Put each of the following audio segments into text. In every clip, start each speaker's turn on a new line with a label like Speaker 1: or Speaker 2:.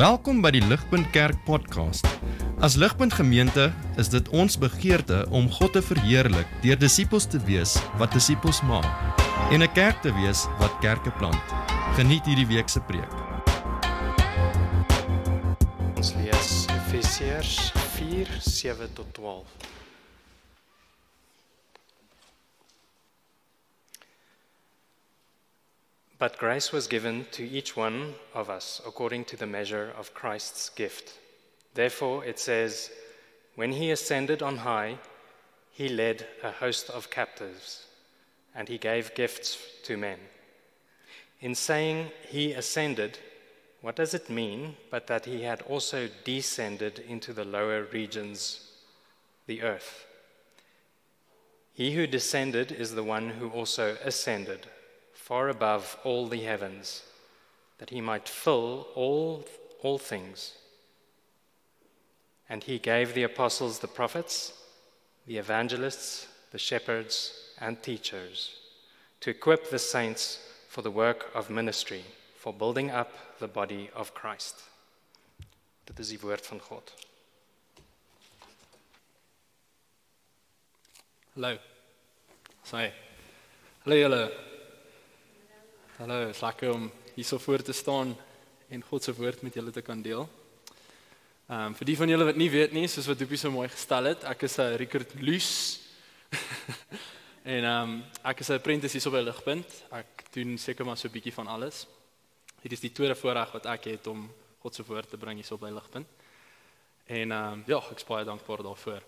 Speaker 1: Welkom by die Ligpunt Kerk podcast. As Ligpunt Gemeente is dit ons begeerte om God te verheerlik deur disippels te wees wat disippels maak en 'n kerk te wees wat kerke plant. Geniet hierdie week se preek.
Speaker 2: Ons lees Efesiërs 4:7 tot 12. But grace was given to each one of us according to the measure of Christ's gift. Therefore, it says, When he ascended on high, he led a host of captives, and he gave gifts to men. In saying he ascended, what does it mean but that he had also descended into the lower regions, the earth? He who descended is the one who also ascended far above all the heavens, that he might fill all, all things. And he gave the apostles, the prophets, the evangelists, the shepherds, and teachers to equip the saints for the work of ministry, for building up the body of Christ. Dit is die woord van God.
Speaker 3: Hallo. Sê. Hallo julle. Hallo, is lekker om hier so voor te staan en God se woord met julle te kan deel. Ehm um, vir die van julle wat nie weet nie, soos wat Doopie so mooi gestel het, ek is 'n Rickert Luus. en ehm um, ek is 'n apprentice hier so by Ligpunt. Ek doen seker maar so 'n bietjie van alles. Dit is die tweede voorreg wat ek het om God se woord te bring hier so by Ligpunt. En ehm um, ja, ek is baie dankbaar daarvoor.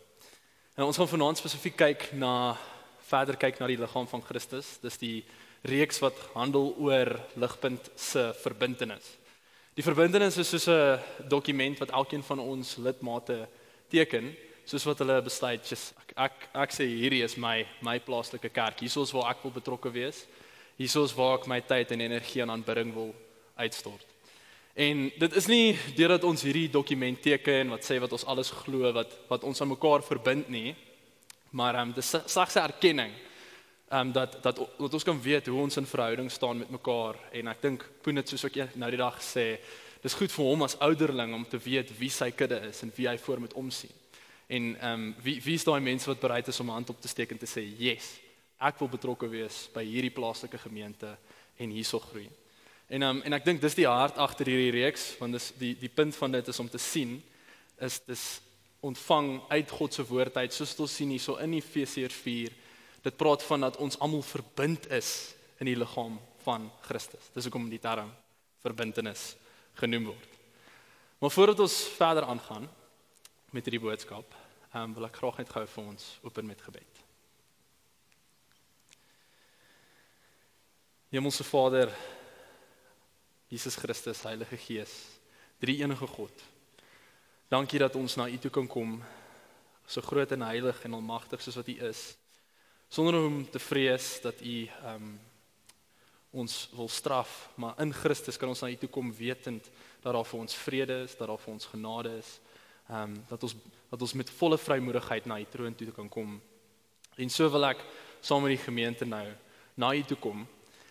Speaker 3: En ons gaan vanaand spesifiek kyk na verder kyk na die liggaam van Christus. Dis die reeks wat handel oor ligpunt se verbintenis. Die verbintenis is soos 'n dokument wat elkeen van ons lidmate teken, soos wat hulle besluit, just, ek, ek ek sê hierdie is my my plaaslike kerk. Hiersoos waar ek wil betrokke wees. Hiersoos waar ek my tyd en energie aan aanbidding wil uitstort. En dit is nie deurdat ons hierdie dokument teken wat sê wat ons alles glo wat wat ons aan mekaar verbind nie, maar ehm um, dis slegs 'n erkenning ehm um, dat dat dat ons kan weet hoe ons in verhouding staan met mekaar en ek dink Poen het soos ek nou die dag sê dis goed vir hom as ouderling om te weet wie sy kudde is en wie hy voor moet omsien. En ehm um, wie wie is daai mense wat bereid is om 'n hand op te steek en te sê yes, ek wil betrokke wees by hierdie plaaslike gemeente en hierso groei. En um, en ek dink dis die hart agter hierdie reeks want dis die die punt van dit is om te sien is dis ontvang uit God se woord uit soos ons sien hierso in Efesiërs 4 Dit praat van dat ons almal verbind is in die liggaam van Christus. Dis hoekom die term verbintenis genoem word. Maar voordat ons verder aangaan met hierdie boodskap, um, wil ek graag net gou vir ons open met gebed. Hemelse Vader, Jesus Christus, Heilige Gees, drie enige God. Dankie dat ons na U toe kan kom, so groot en heilig en almagtig soos wat U is sonder om te vrees dat u um ons wil straf, maar in Christus kan ons na u toe kom wetend dat daar vir ons vrede is, dat daar vir ons genade is. Um dat ons dat ons met volle vrymoedigheid na u troon toe kan kom. En so wil ek saam met die gemeente nou na u toe kom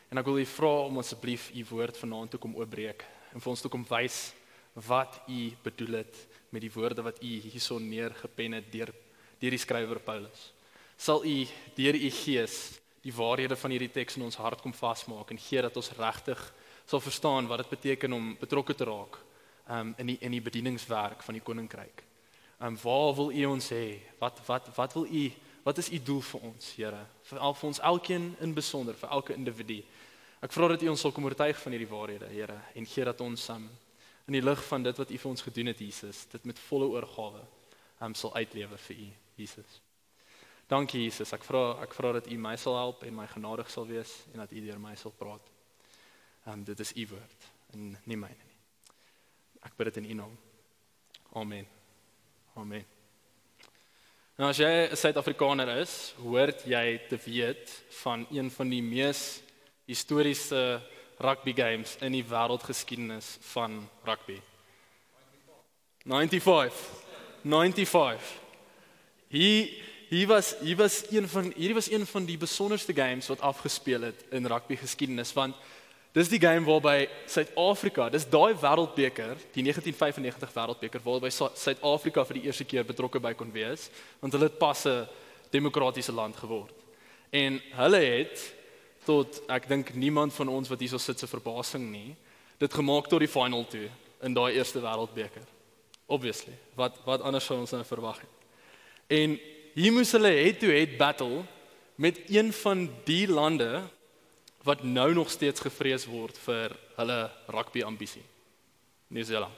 Speaker 3: en ek wil u vra om asseblief u woord vanaand toe kom oopbreek en vir ons toe kom wys wat u bedoel het met die woorde wat u hierson neergepen het deur deur die skrywer Paulus sal u deur u gees die waarhede van hierdie teks in ons hart kom vasmaak en gee dat ons regtig sal verstaan wat dit beteken om betrokke te raak um, in die in die bedieningswerk van die koninkryk. Um waar wil u ons hê? Wat wat wat wil u wat is u doel vir ons, Here? Vir al vir ons elkeen in besonder, vir elke individu. Ek vra dat u ons sal kom oortuig van hierdie waarhede, Here, en gee dat ons um, in die lig van dit wat u vir ons gedoen het, Jesus, dit met volle oorgawe um, sal uitlewe vir u, Jesus. Dankie Jesus. Ek vra ek vra dat U my sal help en my genadig sal wees en dat U deur my sal praat. Ehm um, dit is U woord en nie myne nie. Ek bid dit in U naam. Amen. Amen. Nou as jy 'n Suid-Afrikaner is, hoort jy te weet van een van die mees historiese rugby games in die wêreldgeskiedenis van rugby. 95. 95. Hier hier was hier was een van hierdie was een van die besonderste games wat afgespeel het in rugby geskiedenis want Dis die game waarby Suid-Afrika, dis daai wêreldbeker, die 1995 wêreldbeker waarby Suid-Afrika vir die eerste keer betrokke by kon wees, want hulle het pas 'n demokratiese land geword. En hulle het tot ek dink niemand van ons wat hierso sit se verbasing nie, dit gemaak tot die final toe in daai eerste wêreldbeker. Obviously, wat wat anders sou ons nou verwag het. En hier moes hulle head to head battle met een van die lande wat nou nog steeds gevrees word vir hulle rugby ambisie. Nieu-Seeland.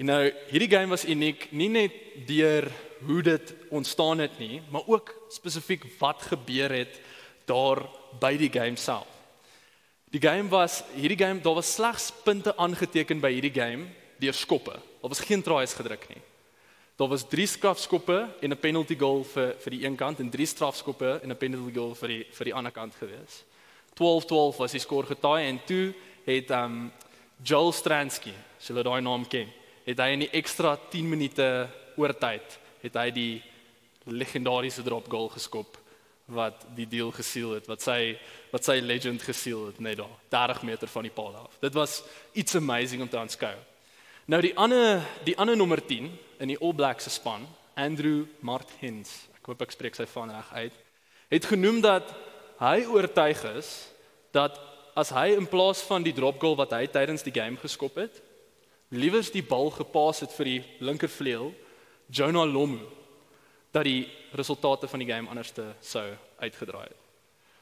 Speaker 3: En nou hierdie game was uniek nie net deur hoe dit ontstaan het nie, maar ook spesifiek wat gebeur het daar by die game self. Die game was hierdie game daar was slegs punte aangeteken by hierdie game deur skoppe. Daar was geen tries gedruk nie. Daar was 3 strafskoppe en 'n penalty goal vir vir die een kant en 3 strafskoppe en 'n penalty goal vir die vir die ander kant gewees. 12-12 was die skoor getaai en toe het um Joel Stransky, as julle daai naam ken, het hy in die ekstra 10 minute oortyd het hy die legendariese drop goal geskop wat die deal geseal het, wat sy wat sy legend geseal het net daar, 30 meter van die paal af. Dit was iets amazing om te aanskou. Nou die ander die ander nommer 10 in die All Blacks se span, Andrew Martins, ek hoop ek spreek sy van reg uit, het genoem dat hy oortuig is dat as hy in plaas van die drop goal wat hy tydens die game geskop het, liewers die bal gepaas het vir die linkervleuel, Jonah Lomu, dat die resultate van die game anderste sou uitgedraai het.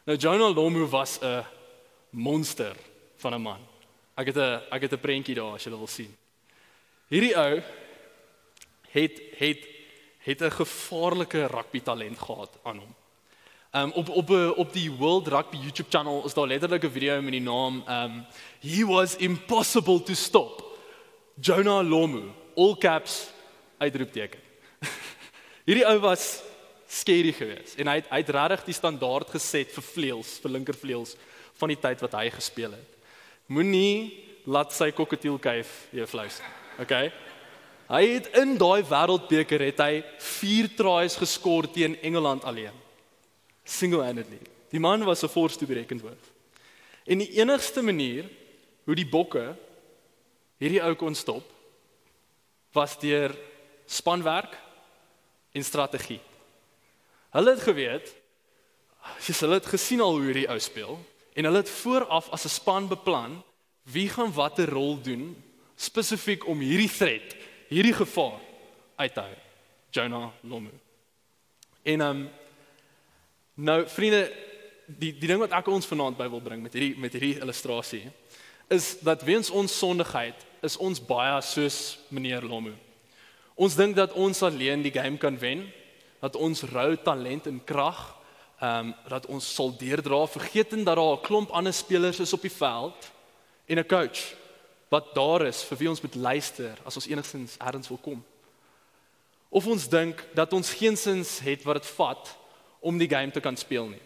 Speaker 3: Nou Jonah Lomu was 'n monster van 'n man. Ek het 'n ek het 'n prentjie daar as jy wil sien. Hierdie ou het het het 'n gevaarlike rugby talent gehad aan hom. Um op op 'n op die World Rugby YouTube channel is daar letterlik 'n video met die naam um He was impossible to stop. Jonah Lomu, all caps uitroepteken. Hierdie ou was skerry geweest en hy het hy het regtig die standaard geset vir vleuels, vir linkervleuels van die tyd wat hy gespeel het. Moenie laat sy kokketielkuif jou flous. Okay? Hy het in daai wêreldbeker het hy 4 tries geskor teen Engeland alleen. Single-handedly. Die man was 'n force to be reckoned with. En die enigste manier hoe die bokke hierdie ou kon stop was deur spanwerk en strategie. Hulle het geweet, sies hulle het gesien al hoe hierdie ou speel en hulle het vooraf as 'n span beplan wie gaan watter rol doen spesifiek om hierdie threat, hierdie gevaar uit te hou. Jonah Lomu. En um nou vriende, die die ding wat ek ons vanaand by wil bring met hierdie met hierdie illustrasie is dat weens ons sondigheid is ons baie soos meneer Lomu. Ons dink dat ons alleen die game kan wen, dat ons rou talent en krag ehm um, dat ons sal deurdra vergetend dat daar 'n klomp ander spelers is op die veld en 'n coach wat daar is vir wie ons moet luister as ons enigstens ergens wil kom. Of ons dink dat ons geensins het wat dit vat om die game te kan speel nie.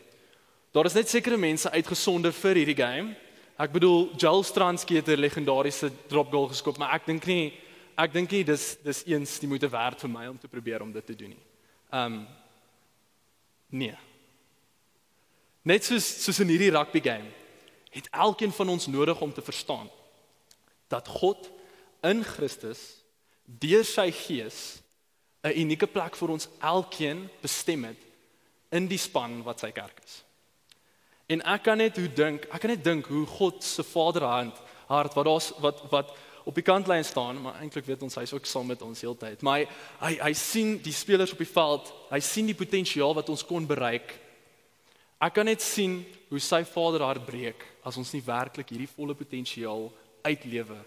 Speaker 3: Daar is net sekere mense uitgesonder vir hierdie game. Ek bedoel Joel Stransky het 'n legendariese drop goal geskop, maar ek dink nie ek dink nie dis dis eens die moeite werd vir my om te probeer om dit te doen nie. Um nee. Net soos soos in hierdie rugby game het elkeen van ons nodig om te verstaan dat God in Christus deur sy gees 'n unieke plek vir ons elkeen bestem het in die span wat sy kerk is. En ek kan net hoe dink, ek kan net dink hoe God se vaderhand hart wat daar's wat wat op die kantlyn staan, maar eintlik weet ons hy's ook saam met ons heeltyd. Maar hy, hy hy sien die spelers op die veld, hy sien die potensiaal wat ons kon bereik. Ek kan net sien hoe sy vaderhart breek as ons nie werklik hierdie volle potensiaal uitlewe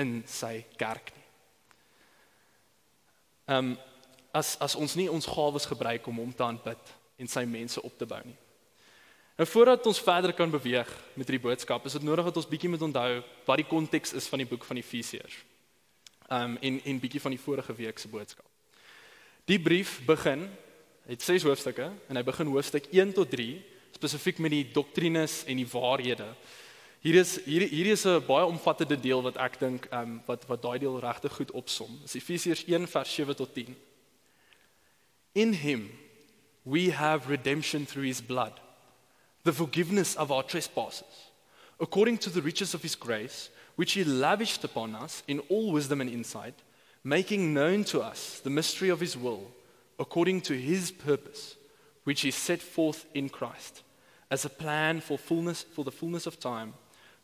Speaker 3: in sy kerk nie. Ehm um, as as ons nie ons gawes gebruik om hom te aanbid en sy mense op te bou nie. Nou voordat ons verder kan beweeg met hierdie boodskap, is dit nodig dat ons bietjie moet onthou wat die konteks is van die boek van Efesiërs. Ehm um, en en bietjie van die vorige week se boodskap. Die brief begin het 6 hoofstukke en hy begin hoofstuk 1 tot 3 spesifiek met die doktrines en die waarhede. Hier is hier hier is 'n baie omvattende deel wat ek dink ehm um, wat wat daai deel regtig goed opsom. Dis Efesiërs 1 vers 7 tot 10. In him we have redemption through his blood, the forgiveness of our trespasses, according to the riches of his grace, which he lavished upon us in all wisdom and insight, making known to us the mystery of his will, according to his purpose, which he set forth in Christ, as a plan for fullness for the fullness of time,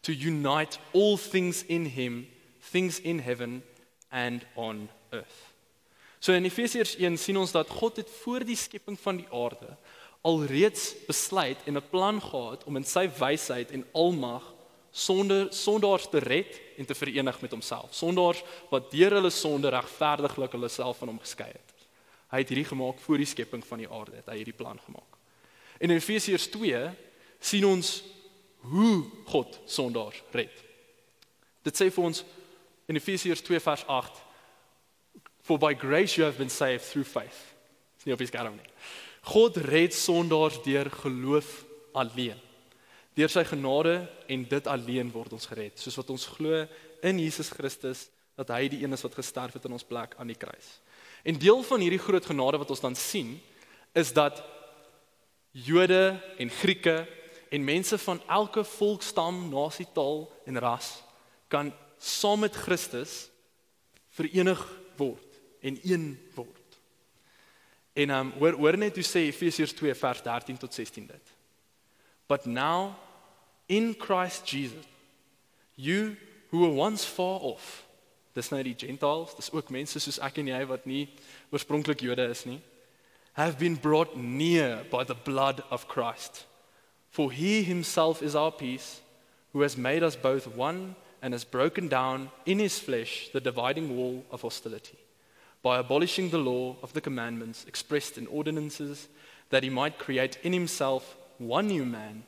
Speaker 3: to unite all things in him, things in heaven and on earth. So in Efesiërs 1 sien ons dat God het voor die skepping van die aarde alreeds besluit en 'n plan gehad om in sy wysheid en almag sonder sondaars te red en te verenig met homself. Sondaars wat deur hulle sonde regverdiglik hulle self van hom geskei het. Hy het hierdie gemaak voor die skepping van die aarde, het hy hierdie plan gemaak. En in Efesiërs 2 sien ons hoe God sondaars red. Dit sê vir ons in Efesiërs 2 vers 8 For by grace you have been saved through faith. Dis nie op die skerm nie. God red sondaars deur geloof alleen. Deur sy genade en dit alleen word ons gered, soos wat ons glo in Jesus Christus dat hy die een is wat gesterf het in ons plek aan die kruis. En deel van hierdie groot genade wat ons dan sien is dat Jode en Grieke en mense van elke volk, stam, nasie, taal en ras kan saam met Christus verenig word en een word. En um hoor hoor net hoe sê Efesiërs 2 vers 13 tot 16 dit. But now in Christ Jesus you who were once far off. Dis nou die gentiles, dis ook mense soos ek en jy wat nie oorspronklik Jode is nie. Have been brought near by the blood of Christ. For he himself is our peace who has made us both one and has broken down in his flesh the dividing wall of hostility by abolishing the law of the commandments expressed in ordinances, that he might create in himself one new man,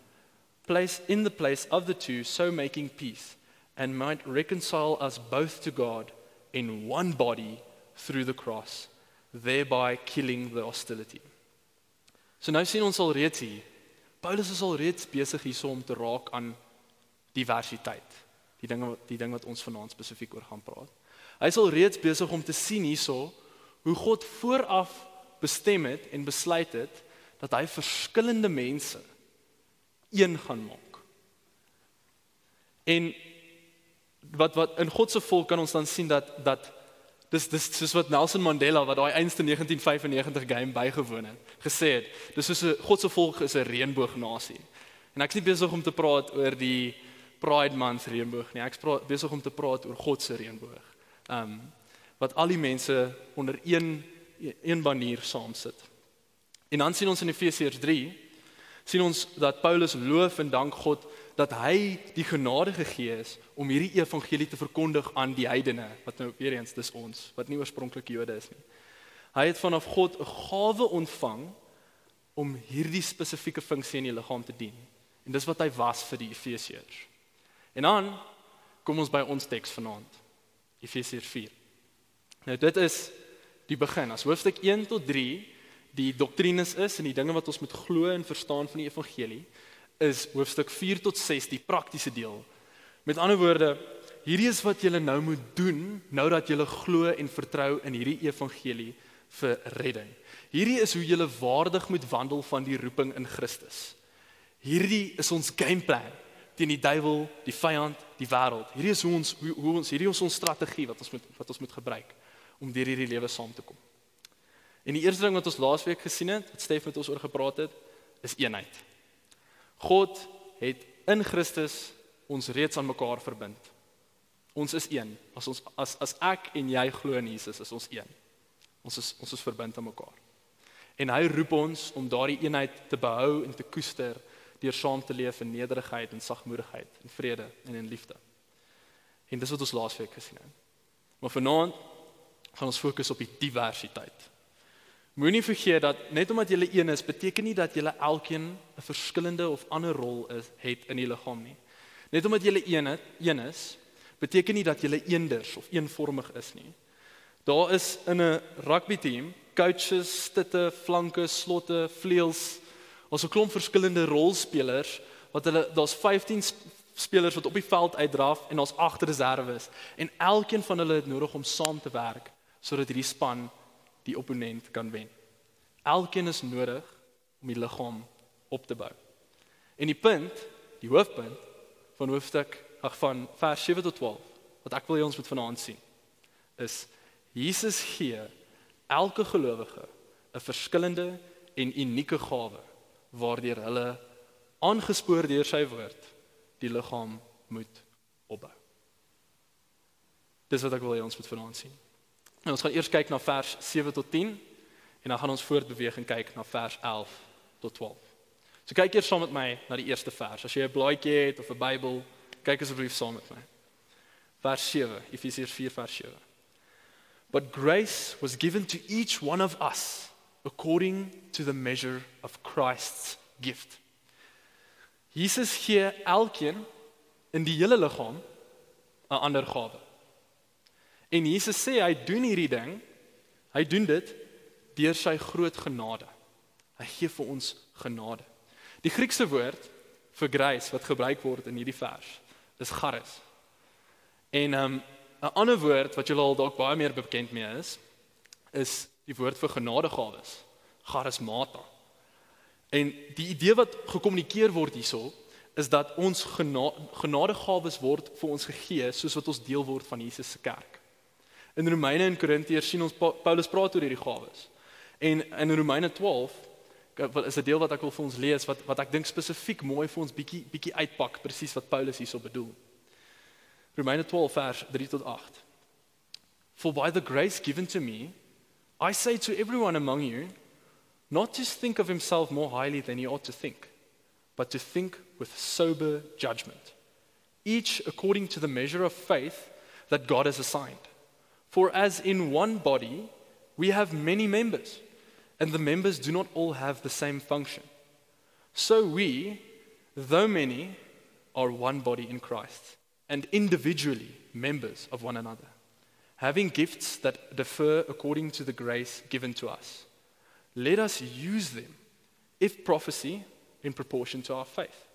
Speaker 3: place in the place of the two, so making peace, and might reconcile us both to God in one body through the cross, thereby killing the hostility. So nou sien ons al hier. Paulus is al reeds besig hierso om te raak aan diversiteit. Die dinge die ding wat ons vanaand spesifiek oor gaan praat. Hy is al reeds besig om te sien hierso hoe God vooraf bestem het en besluit het dat hy verskillende mense een gaan maak. En wat wat in God se volk kan ons dan sien dat dat dis dis soos wat Nelson Mandela wat daai einste 1995 game bygewoon het, gesê het, dis soos 'n God se volk is 'n reënboognasie. En ek's nie besig om te praat oor die Pride Month reënboog nie. Ek's besig om te praat oor God se reënboog um wat al die mense onder een een banier saam sit. En dan sien ons in Efesiërs 3 sien ons dat Paulus loof en dank God dat hy die genade gegee is om hierdie evangelie te verkondig aan die heidene wat nou weer eens dis ons wat nie oorspronklik Jode is nie. Hy het vanaf God 'n gawe ontvang om hierdie spesifieke funksie in die liggaam te dien. En dis wat hy was vir die Efesiërs. En dan kom ons by ons teks vanaand. Efesiërs 4. Nou dit is die begin. As hoofstuk 1 tot 3 die doktrines is en die dinge wat ons moet glo en verstaan van die evangelie, is hoofstuk 4 tot 6 die praktiese deel. Met ander woorde, hierdie is wat jy nou moet doen nou dat jy glo en vertrou in hierdie evangelie vir redding. Hierdie is hoe jy waardig moet wandel van die roeping in Christus. Hierdie is ons gameplan teen die duiwel, die vyand, die wêreld. Hierdie is hoe ons hoe, hoe ons hierdie is ons strategie wat ons moet wat ons moet gebruik om deur hierdie lewe saam te kom. En die eerste ding wat ons laasweek gesien het, wat Stef met ons oor gepraat het, is eenheid. God het in Christus ons reeds aan mekaar verbind. Ons is een. As ons as as ek en jy glo in Jesus, is ons een. Ons is ons is verbind aan mekaar. En hy roep ons om daardie eenheid te behou en te koester deur saam te leef in nederigheid en sagmoedigheid en vrede en in liefde. En dis wat ons laasweek gesien het. Maar vanaand gaan ons fokus op die diversiteit. Moenie vergeet dat net omdat jy een is, beteken nie dat jy elkeen 'n verskillende of ander rol is het in die liggaam nie. Net omdat jy een het, een is, beteken nie dat jy eenders of eenvormig is nie. Daar is in 'n rugby team coaches, stitte, flanke, slotte, vleuels, Ons 'n klomp verskillende rolspelers wat hulle daar's 15 spelers wat op die veld uitdraf en ons agter reserves en elkeen van hulle het nodig om saam te werk sodat hierdie span die opponent kan wen. Elkeen is nodig om die liggaam op te bou. En die punt, die hoofpunt van hoofstuk ag van vers 7 tot 12 wat ek wil hê ons moet vanaand sien is Jesus gee elke gelowige 'n verskillende en unieke gawe waardeur hulle aangespoor deur sy woord die liggaam moet opbou. Dis wat ek wil hê ons moet vanaand sien. En ons gaan eers kyk na vers 7 tot 10 en dan gaan ons voortbeweeg en kyk na vers 11 tot 12. So kyk eers saam met my na die eerste vers. As jy 'n blaadjie het of 'n Bybel, kyk asseblief saam met my. Vers 7, Efesiërs 4 vers 7. But grace was given to each one of us according to the measure of Christ's gift. Jesus gee elkeen in die hele liggaam 'n ander gawe. En Jesus sê hy doen hierdie ding, hy doen dit deur sy groot genade. Hy gee vir ons genade. Die Griekse woord vir grace wat gebruik word in hierdie vers is charis. En 'n um, ander woord wat julle al dalk baie meer bekend mee is, is die woord vir genadegawes, charismata. En die idee wat gekommunikeer word hierso is dat ons gena genadegawes word vir ons gegee soos wat ons deel word van Jesus se kerk. In Romeine en Korintiërs sien ons Paulus praat oor hierdie gawes. En in Romeine 12 is 'n deel wat ek wil vir ons lees wat wat ek dink spesifiek mooi vir ons bietjie bietjie uitpak presies wat Paulus hierso bedoel. Romeine 12 vers 3 tot 8. For by the grace given to me, I say to everyone among you, not to think of himself more highly than he ought to think, but to think with sober judgment, each according to the measure of faith that God has assigned. For as in one body we have many members, and the members do not all have the same function, so we, though many, are one body in Christ, and individually members of one another, having gifts that differ according to the grace given to us. Let us use them, if prophecy, in proportion to our faith,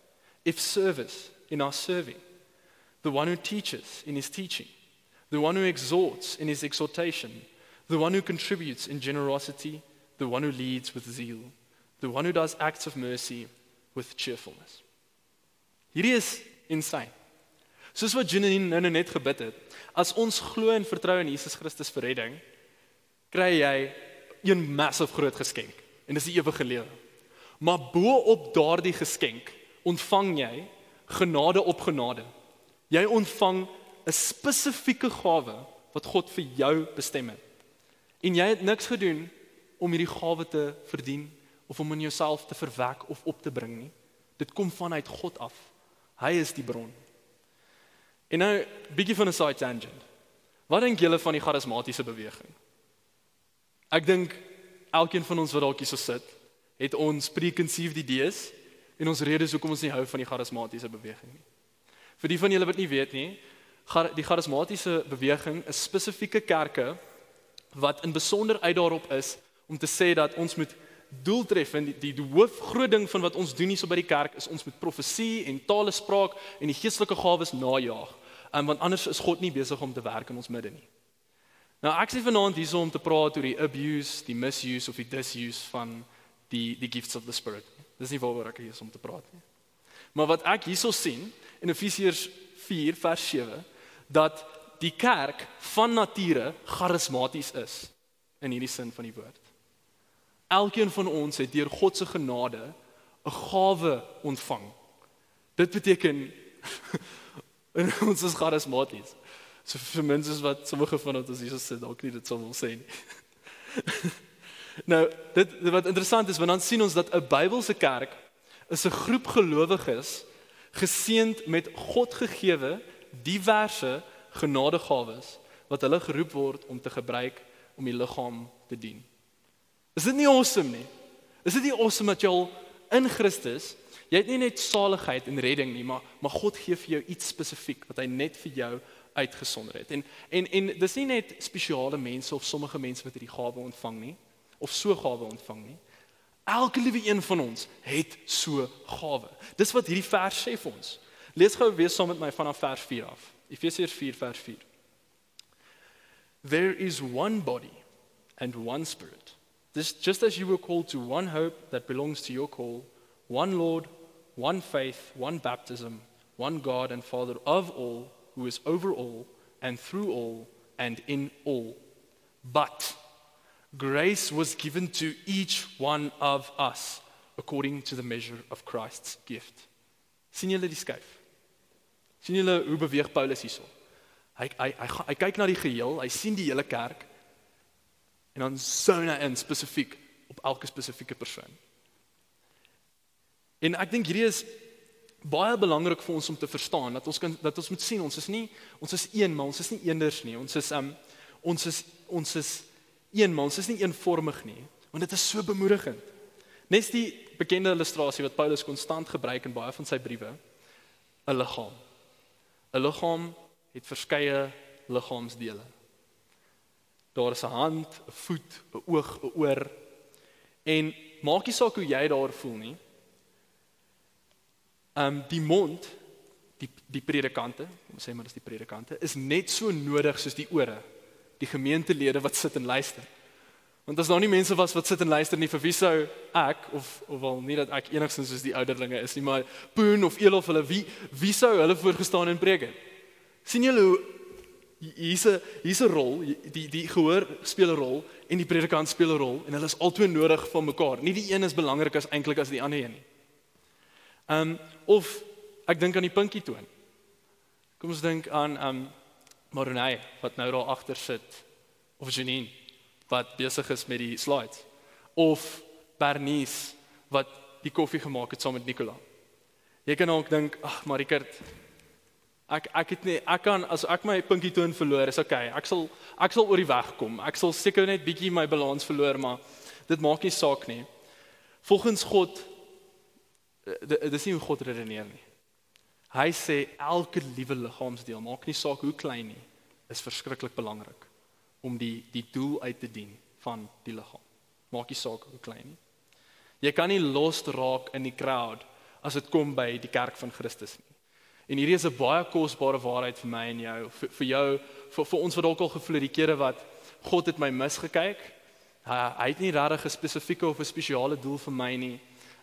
Speaker 3: if service, in our serving, the one who teaches in his teaching the one who exhorts in his exhortation, the one who contributes in generosity, the one who leads with zeal, the one who does acts of mercy with cheerfulness. Hierdie is insane. Soos wat Janine nou net gebid het, as ons glo en vertrou in Jesus Christus vir redding, kry jy 'n massive groot geskenk en dis die ewige lewe. Maar bo-op daardie geskenk ontvang jy genade op genade. Jy ontvang 'n spesifieke gawe wat God vir jou bestem het. En jy het niks gedoen om hierdie gawe te verdien of om in jouself te verwek of op te bring nie. Dit kom vanuit God af. Hy is die bron. En nou bietjie van 'n side tangent. Wat dink julle van die charismatiese beweging? Ek dink elkeen van ons wat dalk hier so sit, het ons preconceived ideas en ons redes hoekom ons nie hou van die charismatiese beweging nie. Vir die van julle wat nie weet nie, die charismatiese beweging is spesifieke kerke wat in besonder uit daarop is om te sê dat ons moet doeltreffend die, die, die hoof groot ding van wat ons doen hier so by die kerk is ons moet profesie en tale spraak en die geestelike gawes najag. Um, want anders is God nie besig om te werk in ons midde nie. Nou ek sê vanaand hierso om te praat oor die abuse, die misuse of die disuse van die die gifts of the spirit. Dis nie waaroor ek hier is om te praat nie. Maar wat ek hierso sien in Efesiërs 4 vers 7 dat die kerk van nature charismaties is in hierdie sin van die woord. Elkeen van ons het deur God se genade 'n gawe ontvang. Dit beteken ons is charismaties. So vir mense wat sommige van ons hier sit dalk nie dit sou wil sê nie. nou, dit wat interessant is, want dan sien ons dat 'n Bybelse kerk is 'n groep gelowiges geseënd met God gegeewe diverse genadegawes wat hulle geroep word om te gebruik om die liggaam te dien. Is dit nie awesome nie? Is dit nie awesome dat jy al in Christus, jy het nie net saligheid en redding nie, maar maar God gee vir jou iets spesifiek wat hy net vir jou uitgesonder het. En en en dis nie net spesiale mense of sommige mense wat hierdie gawe ontvang nie of so gawe ontvang nie. Elke liewe een van ons het so gawe. Dis wat hierdie vers sê vir ons. Lees gou weer saam met my vanaf vers 4 af. Efesiërs 4 vers 4. There is one body and one spirit. This just as you were called to one hope that belongs to your call, one Lord, one faith, one baptism, one God and Father of all, who is over all and through all and in all. But grace was given to each one of us according to the measure of Christ's gift. sien julle die skuif? Sien julle hoe beweeg Paulus hierso? Hy hy hy hy kyk na die geheel, hy sien die hele kerk en dan sone in spesifiek op elke spesifieke persoon. En ek dink hierdie is baie belangrik vir ons om te verstaan dat ons kan dat ons moet sien ons is nie ons is een maar ons is nie eenders nie. Ons is um ons is ons is een maar ons is nie eenvormig nie. Want dit is so bemoedigend. Net die bekende illustrasie wat Paulus konstant gebruik in baie van sy briewe, 'n liggaam. 'n Liggaam het verskeie liggaamsdele. Daar is 'n hand, 'n voet, 'n oog, 'n oor. En maak nie saak hoe jy daar voel nie. Ehm um, die mond, die die predikante, kom sê maar dis die predikante, is net so nodig soos die ore, die gemeentelede wat sit en luister. Want as daar nie mense was wat sit en luister nie vir wie sou ek of of wel nie dat ek enigstens soos die ouderlinge is nie, maar Poen of Elof hulle wie wie sou hulle voorgestaan en preek het? sien julle hoe hier's 'n hier's 'n rol, die die gehoor speel 'n rol en die predikant speel 'n rol en hulle is albei nodig vir mekaar. Nie die een is belangrik as eintlik as die ander een nie. Ehm um, of ek dink aan die pinkie toon. Kom ons dink aan ehm um, Moronay wat nou daar agter sit of Janine wat besig is met die slides of Bernice wat die koffie gemaak het saam met Nicola. Jy kan ook dink, ag Marikert, Ek ek het nie ek kan as ek my pinkie toon verloor is okay. Ek sal ek sal oor die weg kom. Ek sal seker net bietjie my balans verloor, maar dit maak nie saak nie. Volgens God eh, dis nie hoe God redeneer nie. Hy sê elke liewe liggaamsdeel, maak nie saak hoe klein nie, is verskriklik belangrik om die die doel uit te dien van die liggaam. Maak nie saak hoe klein nie. Jy kan nie los raak in die crowd as dit kom by die kerk van Christus nie. En hierdie is 'n baie kosbare waarheid vir my en jou, vir, vir jou, vir, vir ons wat dalk al gevoel het die kere wat God het my misgekyk. Hy, hy het nie regtig 'n spesifieke of 'n spesiale doel vir my nie.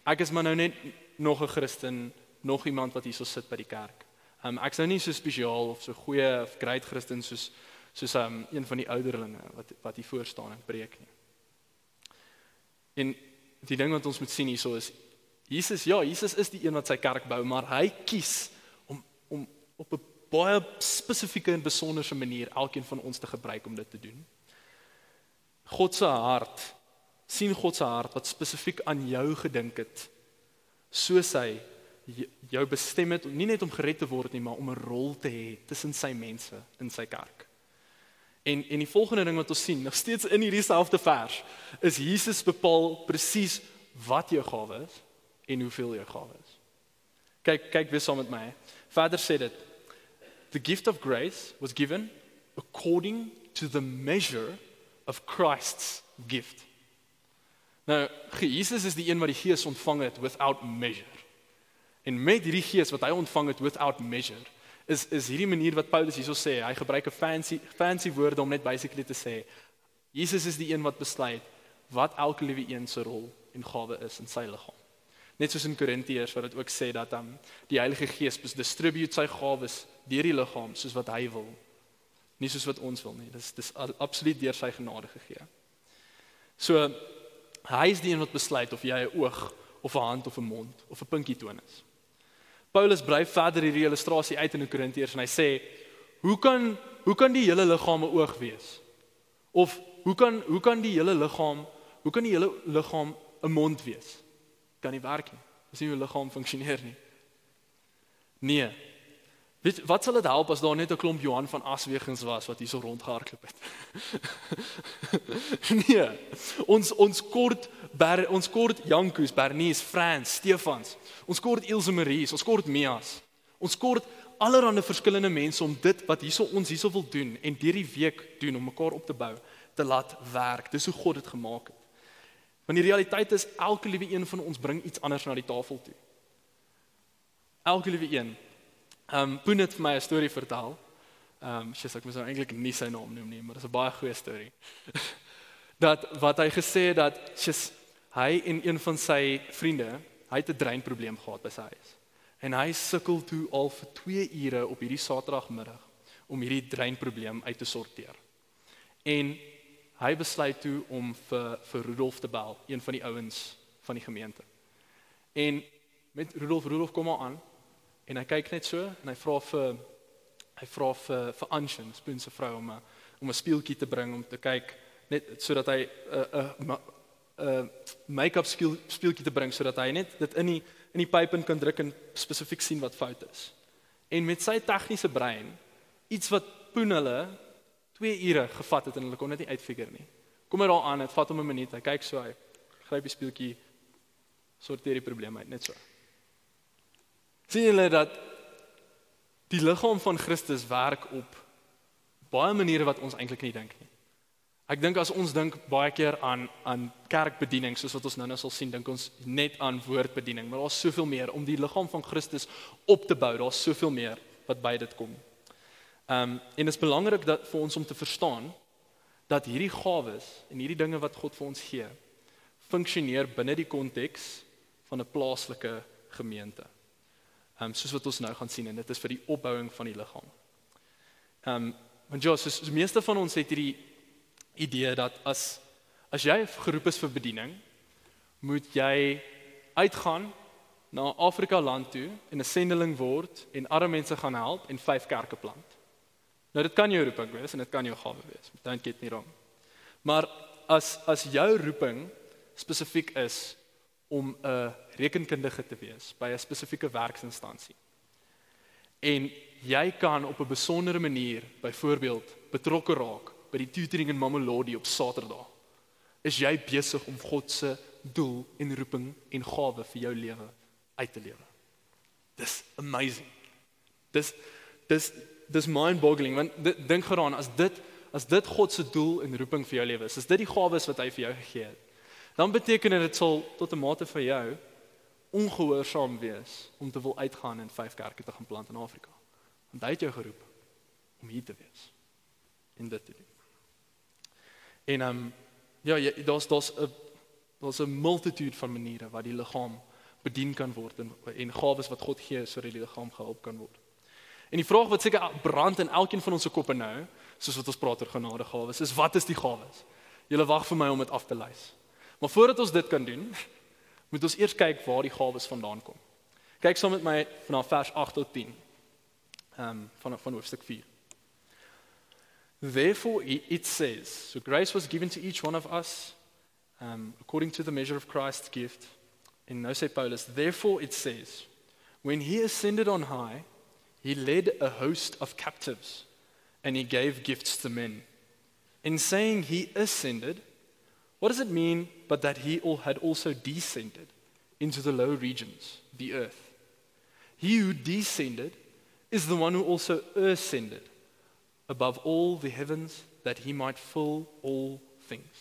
Speaker 3: Ek is maar nou net nog 'n Christen, nog iemand wat hierso sit by die kerk. Um, ek is nou nie so spesiaal of so goeie of great Christen soos soos um, een van die ouderlinge wat wat hier voor staan en preek nie. En die ding wat ons moet sien hierso is Jesus, ja, Jesus is die een wat sy kerk bou, maar hy kies om op 'n baie spesifieke en besonderse manier elkeen van ons te gebruik om dit te doen. God se hart sien God se hart wat spesifiek aan jou gedink het soos hy jou bestem het nie net om gered te word nie maar om 'n rol te hê tussen sy mense in sy kerk. En en die volgende ding wat ons sien nog steeds in hierdie selfde vers is Jesus bepaal presies wat jou gawe is en hoeveel jou gawe is. Kyk kyk weer saam met my. Verder sê dit the gift of grace was given according to the measure of Christ's gift. Nou, Jesus is die een wat die Gees ontvang het without measure. En met hierdie Gees wat hy ontvang het without measure, is is hierdie manier wat Paulus hierso sê, hy gebruik 'n fancy fancy woorde om net basically te sê Jesus is die een wat besluit wat elke liewe een se rol en gawe is in sy liggaam. Net soos in Korintiërs wat dit ook sê dat dan um, die Heilige Gees distribute sy gawes deur die liggaam soos wat hy wil. Nie soos wat ons wil nie. Dis dis absoluut deur sy genade gegee. So hy is die een wat besluit of jy 'n oog of 'n hand of 'n mond of 'n pinkie toon is. Paulus brei verder hierdie illustrasie uit in Korintiërs en hy sê hoe kan hoe kan die hele liggaam 'n oog wees? Of hoe kan hoe kan die hele liggaam hoe kan die hele liggaam 'n mond wees? kan nie werk nie. Dis nie hoe liggaam funksioneer nie. Nee. Weet wat sal dit help as daar net 'n klomp Johan van Aswegens was wat hierso rondgehardloop het? nee. Ons ons kort ber, ons kort Jankus, Bernies, Frans, Stefans. Ons kort Ilse Marie, ons kort Mias. Ons kort allerlei verskillende mense om dit wat hierso ons hierso wil doen en deur die week doen om mekaar op te bou, te laat werk. Dis hoe God dit gemaak het. Want die realiteit is elke liewe een van ons bring iets anders na die tafel toe. Elke liewe een. Ehm um, Poen het vir my 'n storie vertel. Ehm um, sies ek moet nou eintlik nie sy naam noem nie, maar dit is 'n baie goeie storie. dat wat hy gesê het dat sies hy en een van sy vriende, hy het 'n dreinprobleem gehad by sy huis. En hy sukkel toe al vir 2 ure op hierdie Saterdagmiddag om hierdie dreinprobleem uit te sorteer. En hy besluit toe om vir vir Rudolf te bel, een van die ouens van die gemeente. En met Rudolf Rudolf kom maar aan en hy kyk net so en hy vra vir hy vra vir vir Anshin, Spoon se vrou om 'n om 'n speeltjie te bring om te kyk net sodat hy 'n uh, 'n uh, uh, make-up speel, speeltjie te bring sodat hy net dit in die in die pyp in kan druk en spesifiek sien wat fout is. En met sy tegniese brein, iets wat Poen hulle 2 ure gevat het en hulle kon dit nie uitfigure nie. Kom maar daar aan, dit vat hom 'n minuut. Hy kyk so hy gryp die speeltjie sorteer die probleem uit net so. Sien julle dat die liggaam van Christus werk op baie maniere wat ons eintlik nie dink nie. Ek dink as ons dink baie keer aan aan kerkbediening soos wat ons nou-nou sal sien, dink ons net aan woordbediening, maar daar's soveel meer om die liggaam van Christus op te bou. Daar's soveel meer wat by dit kom. Ehm um, en dit is belangrik dat vir ons om te verstaan dat hierdie gawes en hierdie dinge wat God vir ons gee, funksioneer binne die konteks van 'n plaaslike gemeente. Ehm um, soos wat ons nou gaan sien en dit is vir die opbouing van die liggaam. Ehm um, want ja, soos die meeste van ons het hierdie idee dat as as jy geroep is vir bediening, moet jy uitgaan na Afrika land toe en 'n sendeling word en arme mense gaan help en vyf kerke plant. Nou dit kan jou roeping wees en dit kan jou gawe wees. Don't get me wrong. Maar as as jou roeping spesifiek is om 'n rekenkundige te wees by 'n spesifieke werksinstansie. En jy kan op 'n besondere manier byvoorbeeld betrokke raak by die tutoring in Mamelodi op Saterdag. Is jy besig om God se doel en roeping en gawe vir jou lewe uit te lewe? Dis amazing. Dis dis dis mind-boggling want dink geraan as dit as dit God se doel en roeping vir jou lewe is, is dit die gawes wat hy vir jou gegee het. Dan beteken dit dit sal tot 'n mate vir jou ongehoorsaam wees om te wil uitgaan en vyf kerke te gaan plant in Afrika. Want hy het jou geroep om hier te wees en dit te doen. En ehm um, ja, daar's daar's 'n daar's 'n multitude van maniere waar die liggaam bedien kan word en en gawes wat God gee sodat die liggaam gehelp kan word. En die vraag wat seker brand in elkeen van ons se koppe nou, soos wat ons praat oor genade gawes, is wat is die gawes? Julle wag vir my om dit af te lys. Maar voordat ons dit kan doen, moet ons eers kyk waar die gawes vandaan kom. Kyk saam met my vanaf vers 8 tot 10. Ehm um, van van hoofstuk 4. Therefore, it says, so grace was given to each one of us um, according to the measure of Christ's gift. In no say Paulus, therefore it says, when he ascended on high, he led a host of captives and he gave gifts to men. In saying he ascended, what does it mean but that he had also descended into the low regions, the earth? He who descended is the one who also ascended above all the heavens that he might fill all things.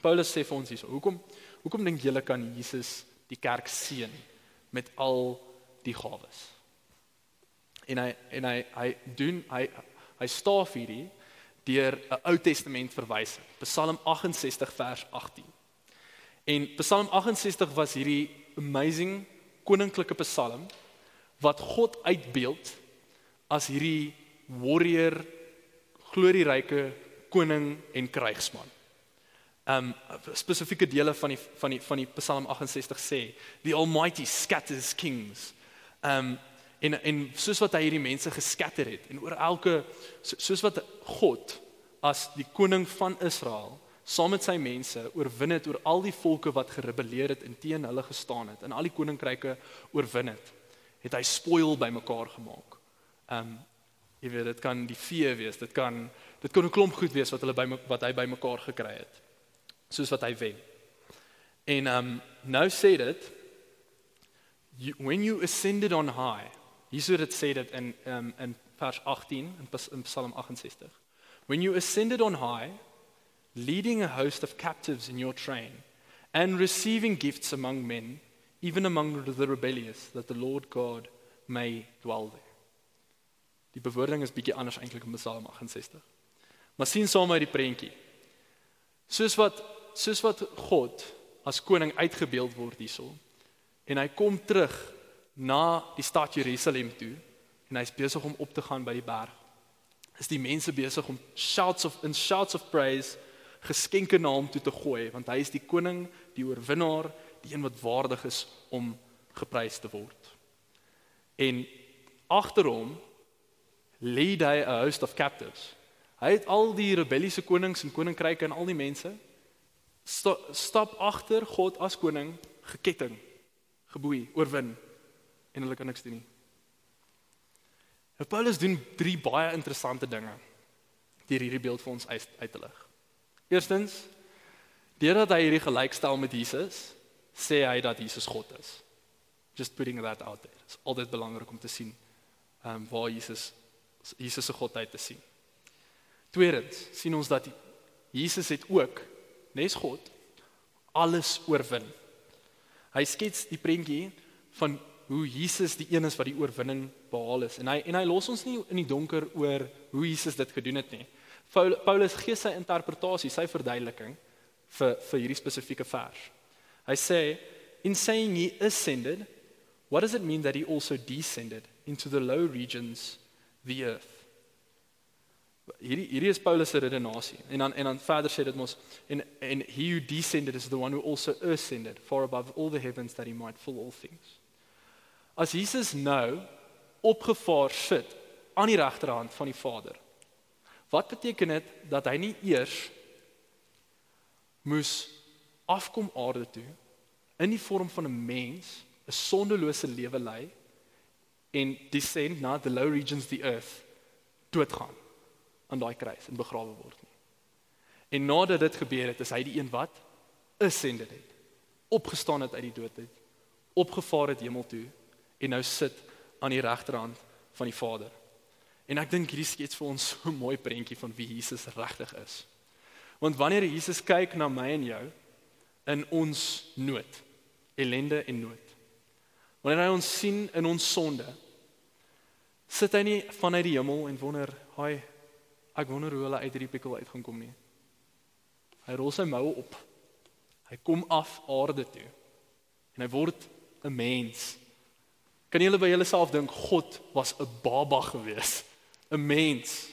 Speaker 3: Paulus sê vir ons hierso, hoekom hoekom dink julle kan Jesus die kerk seën met al die gawes? En hy en hy hy doen hy hy staaf hierdie deur 'n Ou Testament verwysing. Psalm 68 vers 18. En Psalm 68 was hierdie amazing koninklike psalm wat God uitbeeld as hierdie warrior glorieryke koning en krygsman. Um spesifieke dele van die van die van die Psalm 68 sê, the almighty scatters kings. Um en en soos wat hy hierdie mense geskatter het en oor elke soos wat God as die koning van Israel saam met sy mense oorwin het oor al die volke wat gerebelleer het en teen hulle gestaan het en al die koninkryke oorwin het, het hy spoil bymekaar gemaak. Um Jy weet dit kan die vee wees, dit kan dit kan 'n klomp goed wees wat hulle by wat hy bymekaar gekry het. Soos wat hy wen. En um nou sê dit you, when you ascended on high. Hierso dit sê dit in um in vers 18 in, in Psalm 68. When you ascended on high, leading a host of captives in your train and receiving gifts among men, even among the rebellious, that the Lord God may dwell there. Die bewoording is bietjie anders eintlik in Psalm 68. Maar sien saam met die prentjie. Soos wat soos wat God as koning uitgebeeld word hierso en hy kom terug na die stad Jerusalem toe en hy's besig om op te gaan by die berg. Is die mense besig om shouts of in shouts of praise geskenke na hom toe te gooi want hy is die koning, die oorwinnaar, die een wat waardig is om geprys te word. En agter hom lê hy 'n host of captives. Hy het al die rebelliese konings en koninkryke en al die mense sta, stap agter God as koning geketting, geboei, oorwin en hulle kan niks doen nie. En Paulus doen drie baie interessante dinge deur hierdie beeld vir ons uit, uit te lig. Eerstens, deurdat hy hierdie gelykstel met Jesus, sê hy dat Jesus God is. Just putting that out there. Dit is altyd belangrik om te sien ehm um, waar Jesus Jesus se godheid te sien. Tweedens, sien ons dat Jesus het ook nes God alles oorwin. Hy skets die prentjie van hoe Jesus die een is wat die oorwinning behaal is en hy en hy los ons nie in die donker oor hoe Jesus dit gedoen het nie. Paulus gee sy interpretasie, sy verduideliking vir vir hierdie spesifieke vers. Hy sê in saying he ascended, what does it mean that he also descended into the low regions the earth? Hierdie hierdie is Paulus se redenasie. En dan en dan verder sê dit mos en en he who descended is the one who also ascended far above all the heavens that he might fill all things. As Jesus nou opgevaar sit aan die regterhand van die Vader. Wat beteken dit dat hy nie eers moes afkom aarde toe in die vorm van 'n mens, 'n sondelose lewe lei en descend na the low regions the earth doodgaan aan daai kruis en begrawe word nie. En nadat dit gebeur het, is hy die een wat ascended het, opgestaan het uit die dood uit, opgevaar het hemel toe en nou sit aan die regterhand van die Vader. En ek dink hierdie skets vir ons so 'n mooi prentjie van wie Jesus regtig is. Want wanneer Jesus kyk na my en jou in ons nood, ellende en nood. Wanneer hy ons sien in ons sonde, sit hy nie vanuit die hemel en wonder, "Haai, ek wonder hoe hulle uit hierdie pikkel uit gaan kom nie." Hy rol sy moue op. Hy kom af aarde toe. En hy word 'n mens Kan julle by julleself dink God was 'n baba gewees, 'n mens.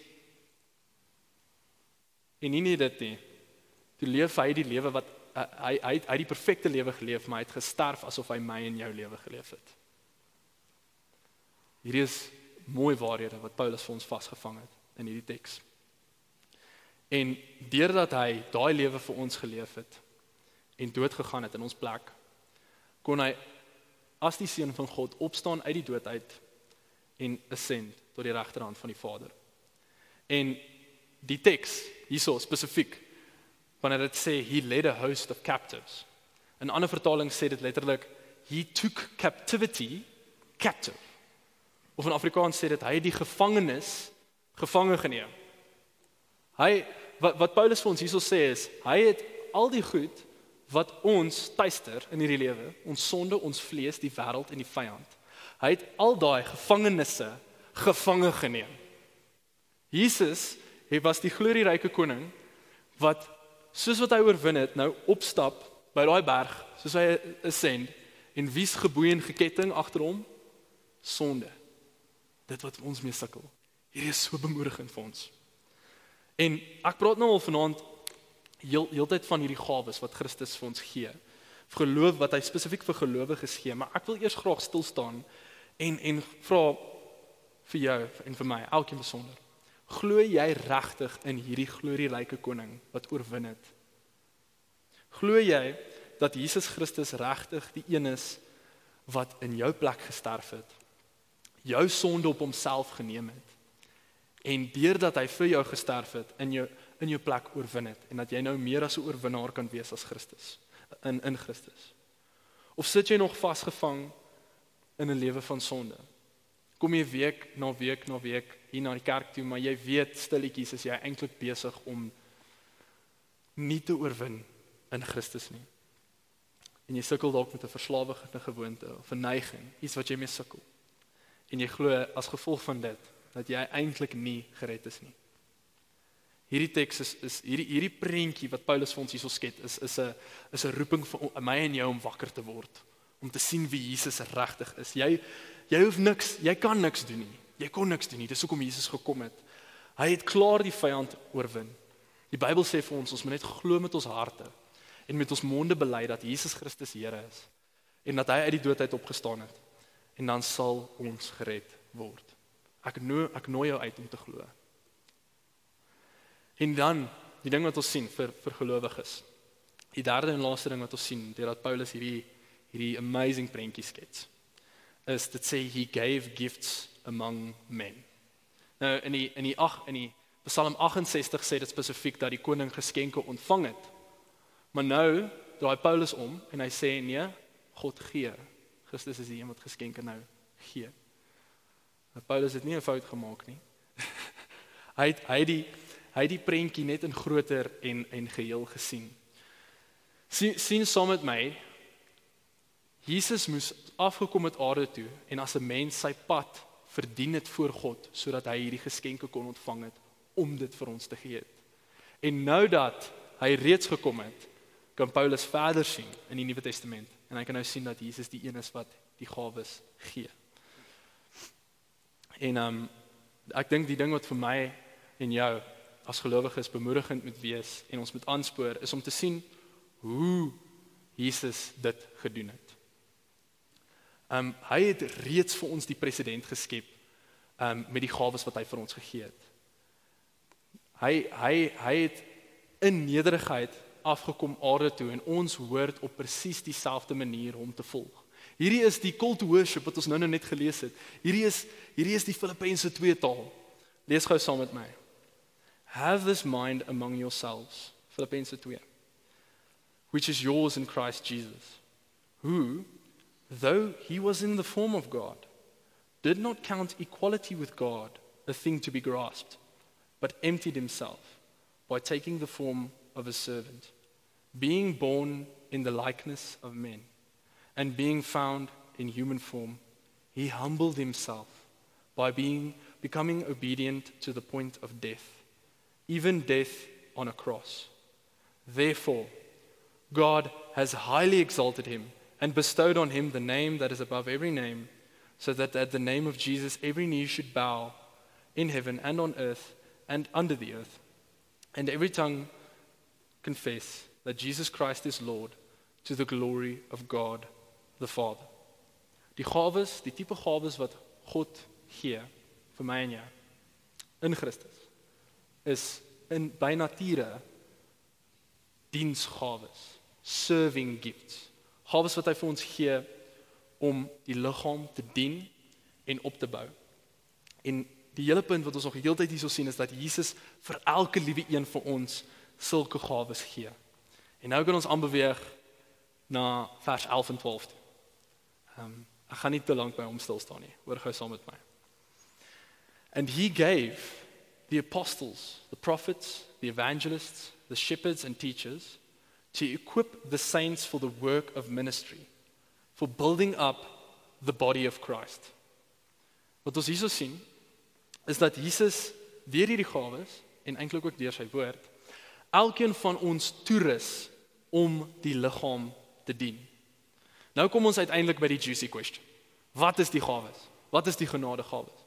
Speaker 3: En nie net dit nie. Toe leef hy die lewe wat uh, hy hy hy die perfekte lewe geleef, maar hy het gesterf asof hy my en jou lewe geleef het. Hierdie is mooi waarhede wat Paulus vir ons vasgevang het in hierdie teks. En deurdat hy daai lewe vir ons geleef het en dood gegaan het in ons plek, kon hy as die seun van God opstaan uit die dood uit en ascend tot die regterhand van die Vader. En die teks hierso spesifiek wanneer dit sê he led a host of captives. 'n Ander vertaling sê dit letterlik he took captivity captive. Of in Afrikaans sê dit hy het die gevangenes gevange geneem. Hy wat wat Paulus vir ons hierso sê is hy het al die goed wat ons tuister in hierdie lewe, ons sonde, ons vlees, die wêreld en die vyand. Hy het al daai gevangenisse gevange geneem. Jesus, hy was die glorieryke koning wat soos wat hy oorwin het, nou opstap by daai berg, soos hy ascend en wie's geboei en geketting agter hom? Sonde. Dit wat ons mee sukkel. Hierdie is so bemoedigend vir ons. En ek praat nou al vanaand heel heeltyd van hierdie gawes wat Christus vir ons gee. Geloof wat hy spesifiek vir gelowiges gee, maar ek wil eers graag stil staan en en vra vir jou en vir my, elkeen besonder. Glo jy regtig in hierdie glorieryke koning wat oorwin het? Glo jy dat Jesus Christus regtig die een is wat in jou plek gesterf het? Jou sonde op homself geneem het? En deurdat hy vir jou gesterf het in jou in jou plek oorwin het en dat jy nou meer as 'n oorwinnaar kan wees as Christus in in Christus. Of sit jy nog vasgevang in 'n lewe van sonde? Kom jy week na week na week hier na die kerk toe, maar jy weet stilletjies is jy eintlik besig om nie te oorwin in Christus nie. En jy sukkel dalk met 'n verslawende gewoonte of 'n neiging, iets wat jy mee sukkel. En jy glo as gevolg van dit dat jy eintlik nie gered is nie. Hierdie teks is is hierdie hierdie prentjie wat Paulus vir ons hierso skep is is 'n is 'n roeping vir my en jou om wakker te word, om te sien wie Jesus regtig is. Jy jy hoef niks, jy kan niks doen nie. Jy kon niks doen nie. Dis hoekom Jesus gekom het. Hy het klaar die vyand oorwin. Die Bybel sê vir ons ons moet net glo met ons harte en met ons monde bely dat Jesus Christus Here is en dat hy uit die dood uit opgestaan het. En dan sal ons gered word. Ek nooi ek nooi jou uit om te glo. En dan die ding wat ons sien vir vir gelowiges. Die derde en laaste ding wat ons sien deurdat Paulus hierdie hierdie amazing prentjie skets is dit sê he gave gifts among men. Nou in die in die 8 in die Psalm 68 sê dit spesifiek dat die koning geskenke ontvang het. Maar nou draai Paulus om en hy sê nee, God gee. Christus is die een wat geskenke nou gee. Maar Paulus het nie 'n fout gemaak nie. hy het hy die hy het die prentjie net in groter en en geheel gesien. Sien sien saam met my Jesus moes afgekom het aarde toe en as 'n mens sy pad verdien het voor God sodat hy hierdie geskenke kon ontvang het om dit vir ons te gee. Het. En nou dat hy reeds gekom het, kan Paulus verder sien in die Nuwe Testament en hy kan nou sien dat Jesus die een is wat die gawes gee. En ehm um, ek dink die ding wat vir my en jou as gelowiges bemoedigend moet wees en ons moet aanspoor is om te sien hoe Jesus dit gedoen het. Um, hy het reeds vir ons die president geskep um, met die gawes wat hy vir ons gegee het. Hy hy hy het in nederigheid afgekom aarde toe en ons hoort op presies dieselfde manier om te volg. Hierdie is die cult to worship wat ons nou-nou net gelees het. Hierdie is hierdie is die Filippense 2 taal. Lees gou saam met my. Have this mind among yourselves. Filippense 2. Which is yours in Christ Jesus. Who though he was in the form of God did not count equality with God a thing to be grasped but emptied himself by taking the form of a servant being born in the likeness of men and being found in human form he humbled himself by being becoming obedient to the point of death even death on a cross. Therefore, God has highly exalted him and bestowed on him the name that is above every name, so that at the name of Jesus every knee should bow in heaven and on earth and under the earth, and every tongue confess that Jesus Christ is Lord to the glory of God the Father. Die gawes, die tipe gawes wat God gee vir my en jou in Christus is in by nature diensgawes, serving gifts. Gawes wat hy vir ons gee om die liggaam te dien en op te bou. En die hele punt wat ons nog heeltyd hierso sien is dat Jesus vir elke liewe een van ons sulke gawes gee. En nou kan ons aanbeweeg na vers 11 en 12. Ehm um, ek gaan nie te lank by hom stil staan nie. Hoor gou saam met my. And he gave the apostles, the prophets, the evangelists, the shepherds, and teachers to equip the saints for the work of ministry, for building up the body of Christ. Wat ons hierso sien is dat Jesus deur hierdie gawes en eintlik ook deur sy woord elkeen van ons toerus om die liggaam te dien. Nou kom ons uiteindelik by die juicy question. Wat is die gawes? Wat is die genadegawes?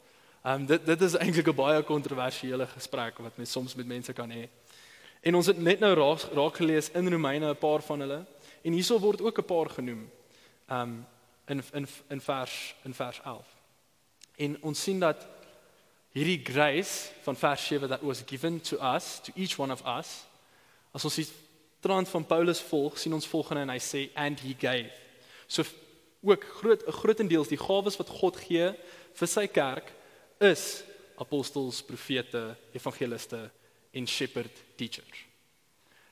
Speaker 3: Ehm um, dit dit is eintlik 'n baie kontroversiële gesprek wat mens soms met mense kan hê. En ons het net nou raak, raak gelees in Romeine 'n paar van hulle en hierso word ook 'n paar genoem. Ehm um, in in in vers in vers 11. En ons sien dat hierdie grace van vers 7 that was given to us to each one of us as ons die trant van Paulus volg, sien ons volgende en hy sê and he gave. So ook groot 'n grootendeels die gawes wat God gee vir sy kerk is apostels, profete, evangeliste en shepherd teachers.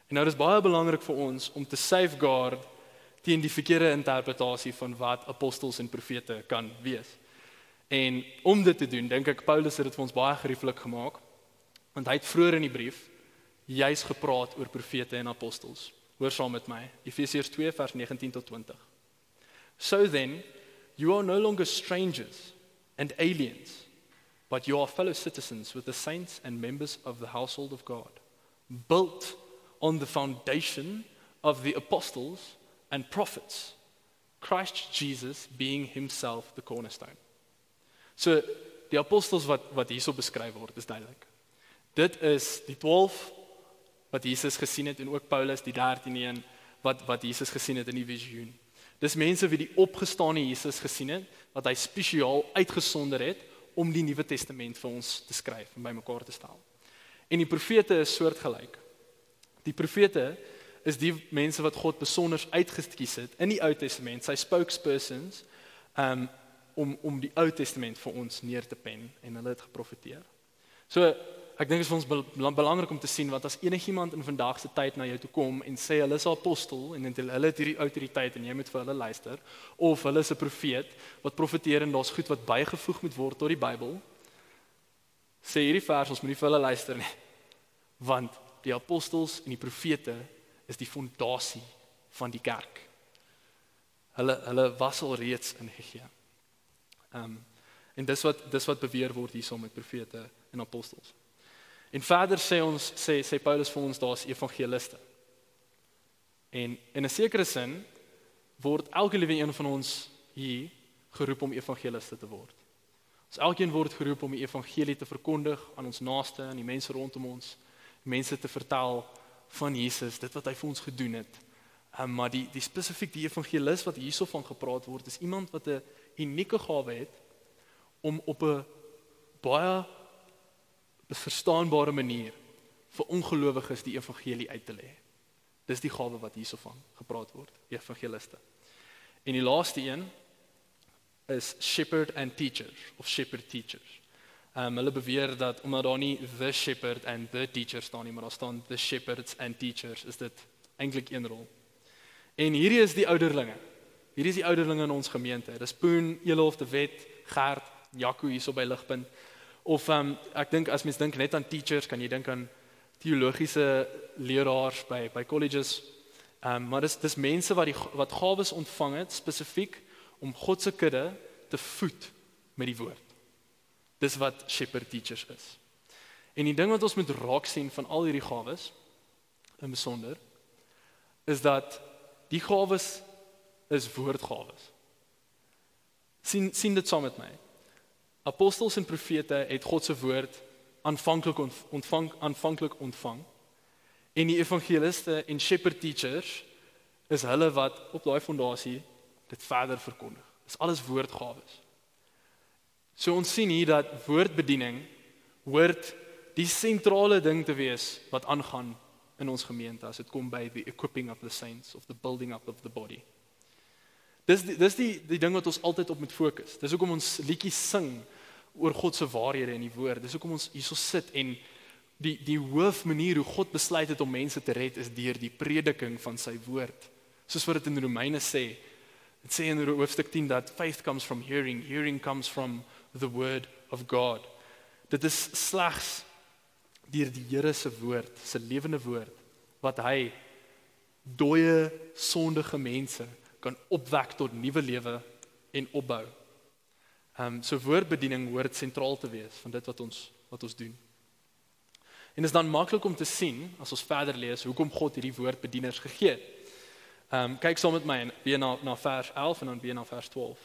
Speaker 3: En nou is baie belangrik vir ons om te safeguard teen die verkeerde interpretasie van wat apostels en profete kan wees. En om dit te doen, dink ek Paulus het dit vir ons baie gerieflik gemaak. Want hy het vroeër in die brief juis gepraat oor profete en apostels. Hoor saam met my, Efesiërs 2 vers 19 tot 20. So then, you are no longer strangers and aliens but you are fellow citizens with the saints and members of the household of God, built on the foundation of the apostles and prophets, Christ Jesus being himself the cornerstone. So die apostels wat wat hierso beskryf word is duidelik. Dit is die 12 wat Jesus gesien het en ook Paulus die 13 een wat wat Jesus gesien het in die visioen. Dis mense wie die opgestane Jesus gesien het wat hy spesiaal uitgesonder het om die Nuwe Testament vir ons te skryf en bymekaar te stel. En die profete is soortgelyk. Die profete is die mense wat God besonder uitgeskies het in die Ou Testament, sy spokespersons, um om om die Ou Testament vir ons neer te pen en hulle het geprofeteer. So ek dink dit is vir ons belangrik om te sien wat as enigiemand in vandag se tyd na jou toe kom en sê hulle is 'n apostel en hulle het hierdie autoriteit en jy moet vir hulle luister of hulle is 'n profeet wat profeteer en daar's goed wat bygevoeg moet word tot die Bybel. Sê hierdie vers ons moenie vir hulle luister nie. Want die apostels en die profete is die fondasie van die kerk. Hulle hulle was al reeds ingegee. Ehm um, en dis wat dis wat beweer word hierso met profete en apostels. En verder sê ons sê sê Paulus vir ons daar's evangeliste. En in 'n sekere sin word elke liewe een van ons hier geroep om evangeliste te word. Ons elkeen word geroep om die evangelie te verkondig aan ons naaste en die mense rondom ons, mense te vertel van Jesus, dit wat hy vir ons gedoen het. Um, maar die die spesifiek die evangelis wat hierso van gepraat word, is iemand wat 'n unieke gawe het om op 'n baie verstaanbare manier vir ongelowiges die evangelie uit te lê. Dis die gawe wat hierso van gepraat word, evangeliste. En die laaste een is shepherd and teacher of shepherd teachers. Um, hulle beweer dat omdat daar nie the shepherd and the teacher staan nie, maar daar staan the shepherds and teachers, is dit eintlik een rol. En hierdie is die ouderlinge. Hierdie is die ouderlinge in ons gemeente. Dis Poen, Elof, De Wet, Gert, Jaco hierso by Ligpunt. Of ehm um, ek dink as mens dink net aan teachers, kan jy dink aan teologiese leraars by by colleges. Ehm um, maar dis dis mense wat die wat gawes ontvang het spesifiek om God se kudde te voed met die woord. Dis wat shepherd teachers is. En die ding wat ons moet raak sien van al hierdie gawes in besonder is dat die gawes is woordgawes. sien sien dit saam met my. Apostels en profete het God se woord aanvanklik ontvang aanvanklik ontvang. En die evangeliste en shepherd teachers is hulle wat op daai fondasie dit verder verkondig. Dis alles woordgawes. So ons sien hier dat woordbediening hoort die sentrale ding te wees wat aangaan in ons gemeente as dit kom by the equipping of the saints of the building up of the body. Dis die, dis die die ding wat ons altyd op moet fokus. Dis hoekom ons liedjies sing oor God se waarhede in die woord. Dis hoekom ons hierso sit en die die hoof manier hoe God besluit het om mense te red is deur die prediking van sy woord. Soos wat dit in Romeine sê. Dit sê in hoofstuk 10 dat faith comes from hearing, hearing comes from the word of God. Dit is slegs deur die Here se woord, se lewende woord wat hy dooie sondige mense kan opwek tot nuwe lewe en opbou. Ehm um, so woordbediening hoort sentraal te wees van dit wat ons wat ons doen. En dit is dan maklik om te sien as ons verder lees hoekom God hierdie woordbedieners gegee het. Ehm um, kyk saam met my en weer na na vers 11 en dan weer na vers 12.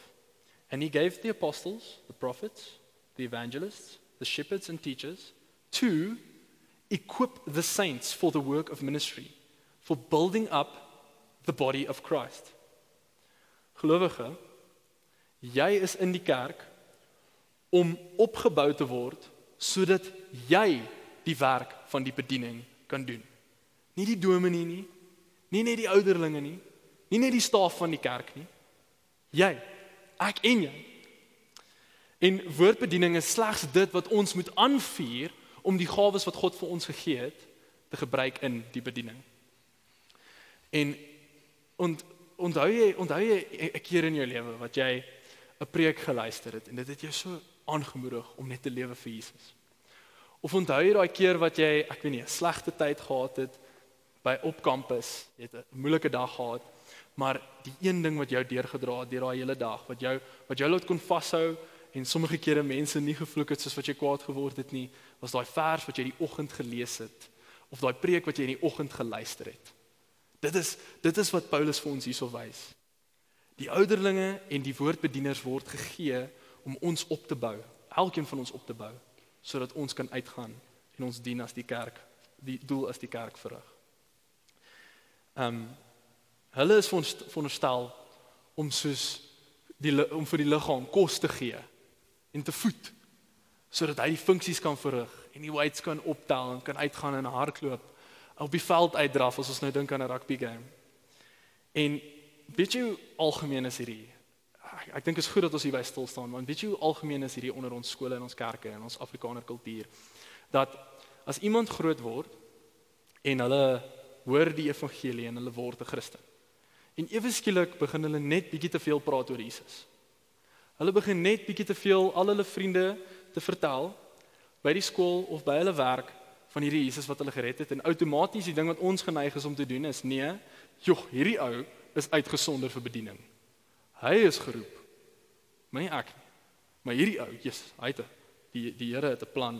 Speaker 3: And he gave the apostles, the prophets, the evangelists, the shepherds and teachers to equip the saints for the work of ministry, for building up the body of Christ. Gelowige, jy is in die kerk om opgebou te word sodat jy die werk van die bediening kan doen. Nie die dominee nie, nie net die ouderlinge nie, nie net die staf van die kerk nie. Jy ek en jy. En woordbediening is slegs dit wat ons moet aanvuur om die gawes wat God vir ons gegee het te gebruik in die bediening. En ont, onthou jy onthou jy 'n keer in jou lewe wat jy 'n preek geluister het en dit het jou so aangemoedig om net te lewe vir Jesus. Of onthou jy daai keer wat jy, ek weet nie, 'n slegte tyd gehad het by op kampus, jy het 'n moeilike dag gehad maar die een ding wat jou deurgedra het deur daai hele dag, wat jou wat jou laat kon vashou en sommige kere mense nie gevloek het soos wat jy kwaad geword het nie, was daai vers wat jy die oggend gelees het of daai preek wat jy in die oggend geluister het. Dit is dit is wat Paulus vir ons hierso wys. Die ouderlinge en die woordbedieners word gegee om ons op te bou, elkeen van ons op te bou, sodat ons kan uitgaan en ons dien as die kerk, die doel as die kerk verrig. Ehm um, hulle is veronderstel om soos die om vir die liggaam kos te gee en te voed sodat hy die funksies kan verrig en die weights kan optel en kan uitgaan en hardloop op die veld uitdraf as ons nou dink aan 'n rugby game. En weet jy hoe algemeen is hierdie? Ek, ek dink is goed dat ons hier by stil staan want weet jy hoe algemeen is hierdie onder ons skole en ons kerke en ons Afrikaner kultuur dat as iemand groot word en hulle hoor die evangelie en hulle word 'n Christen. En ewe skielik begin hulle net bietjie te veel praat oor Jesus. Hulle begin net bietjie te veel al hulle vriende te vertel by die skool of by hulle werk van hierdie Jesus wat hulle gered het en outomaties die ding wat ons geneig is om te doen is nee, joh, hierdie ou is uitgesonder vir bediening. Hy is geroep. My ek. Maar hierdie ou, Jesus, hy het die die Here het 'n plan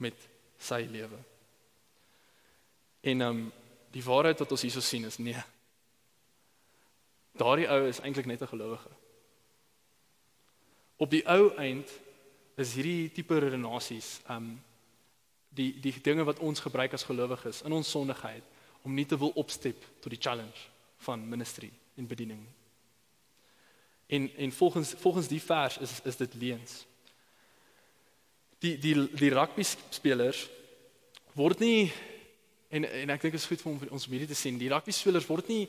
Speaker 3: met sy lewe. En ehm um, die waarheid wat ons hierso sien is nee. Daardie ou is eintlik net 'n gelowige. Op die ou eind is hierdie tipe redenasies um die die dinge wat ons gebruik as gelowiges in ons sondigheid om nie te wil opstep tot die challenge van ministry en bediening. En en volgens volgens die vers is is dit leuns. Die die die rugby spelers word nie en en ek dink dit is goed vir ons om hierdie te sien. Die rugby spelers word nie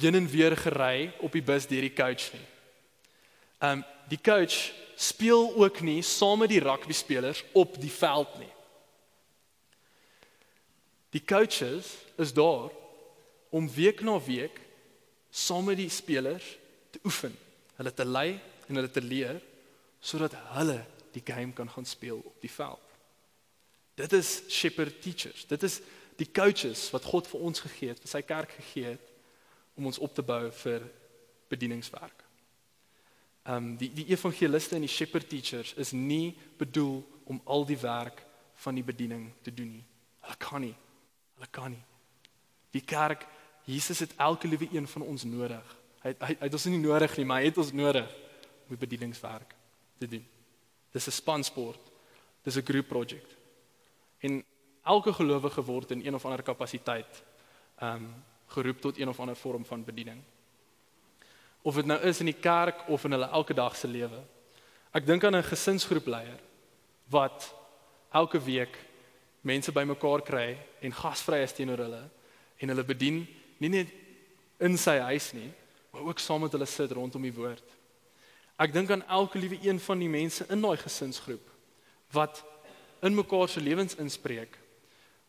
Speaker 3: heen en weer gery op die bus deur die coach nie. Um die coach speel ook nie saam met die rugby spelers op die veld nie. Die coaches is daar om week na week saam met die spelers te oefen, hulle te lei en hulle te leer sodat hulle die game kan gaan speel op die veld. Dit is shepherd teachers. Dit is die coaches wat God vir ons gegee het, vir sy kerk gegee het om ons op te bou vir bedieningswerk. Ehm um, die die evangeliste en die shepherd teachers is nie bedoel om al die werk van die bediening te doen nie. Hulle kan nie. Hulle kan nie. Die kerk, Jesus het elke liewe een van ons nodig. Hy hy, hy het ons nie nodig nie, maar hy het ons nodig om die bedieningswerk te doen. Dis 'n spansport. Dis 'n group project. En elke gelowige word in een of ander kapasiteit ehm um, geroep tot een of ander vorm van bediening of dit nou is in die kerk of in hulle elke dag se lewe. Ek dink aan 'n gesinsgroepleier wat elke week mense bymekaar kry en gasvry is teenoor hulle en hulle bedien nie net in sy huis nie, maar ook saam met hulle sit rondom die woord. Ek dink aan elke liewe een van die mense in daai gesinsgroep wat in mekaar se lewens inspreek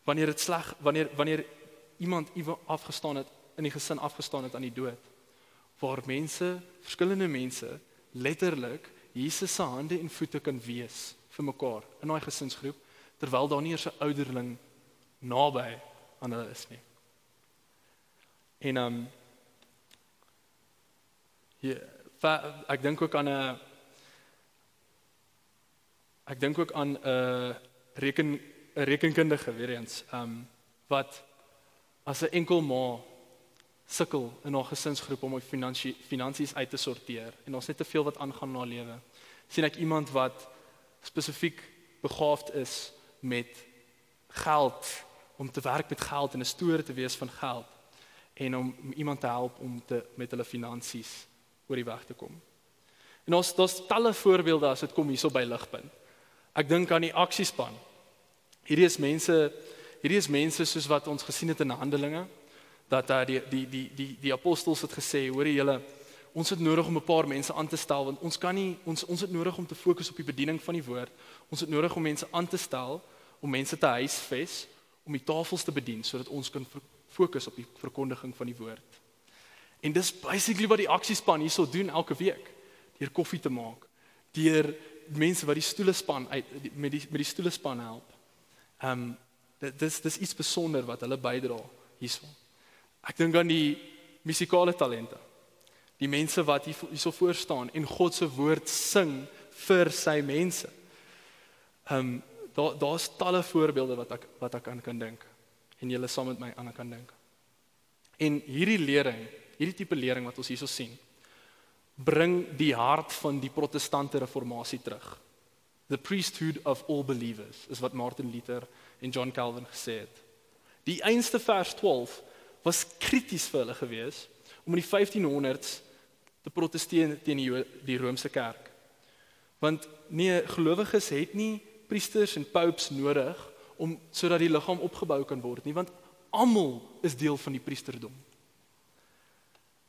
Speaker 3: wanneer dit sleg wanneer wanneer iemand iewers afgestaan het in die gesin afgestaan het aan die dood waar mense, verskillende mense letterlik Jesus se hande en voete kan wees vir mekaar in daai gesinsgroep terwyl daar nie eers 'n ouderling naby aan hulle is nie. En ehm um, hier ek dink ook aan 'n ek dink ook aan 'n reken 'n rekenkundige weer eens ehm um, wat as 'n enkel ma sukkel in haar gesinsgroep om haar finansie finansies uit te sorteer en ons net te veel wat aangaan na lewe. sien ek iemand wat spesifiek begaafd is met geld om te werk met geld en 'n stoor te wees van geld en om iemand te help om te met hulle finansies oor die weg te kom. En ons daar's talle voorbeelde as dit kom hierso by ligpunt. Ek dink aan die aksiespan. Hierdie is mense hierdie is mense soos wat ons gesien het in Handelinge dat uh, die die die die die apostels het gesê, hoor julle, ons het nodig om 'n paar mense aan te stel want ons kan nie ons ons het nodig om te fokus op die bediening van die woord. Ons het nodig om mense aan te stel om mense te huisves om die tafels te bedien sodat ons kan fokus op die verkondiging van die woord. En dis basically wat die aksiespan hierso doen elke week. Deur koffie te maak, deur mense wat die stoele span uit met die met die stoele span help. Ehm um, dit dis dis iets besonder wat hulle bydra hierso. Ek dink aan die musikale talente. Die mense wat hier hierso voor staan en God se woord sing vir sy mense. Ehm um, daar daar's talle voorbeelde wat ek wat ek aan kan dink en julle saam met my aan kan dink. En hierdie lering, hierdie tipe lering wat ons hierso sien, bring die hart van die protestante reformatie terug. The priesthood of all believers is wat Martin Luther en John Calvin gesê het. Die einste vers 12 was krities vir hulle gewees om in die 1500s te proteseer teen die, die Romeinse kerk. Want nee, gelowiges het nie priesters en popes nodig om sodat die liggaam opgebou kan word nie, want almal is deel van die priesterdom.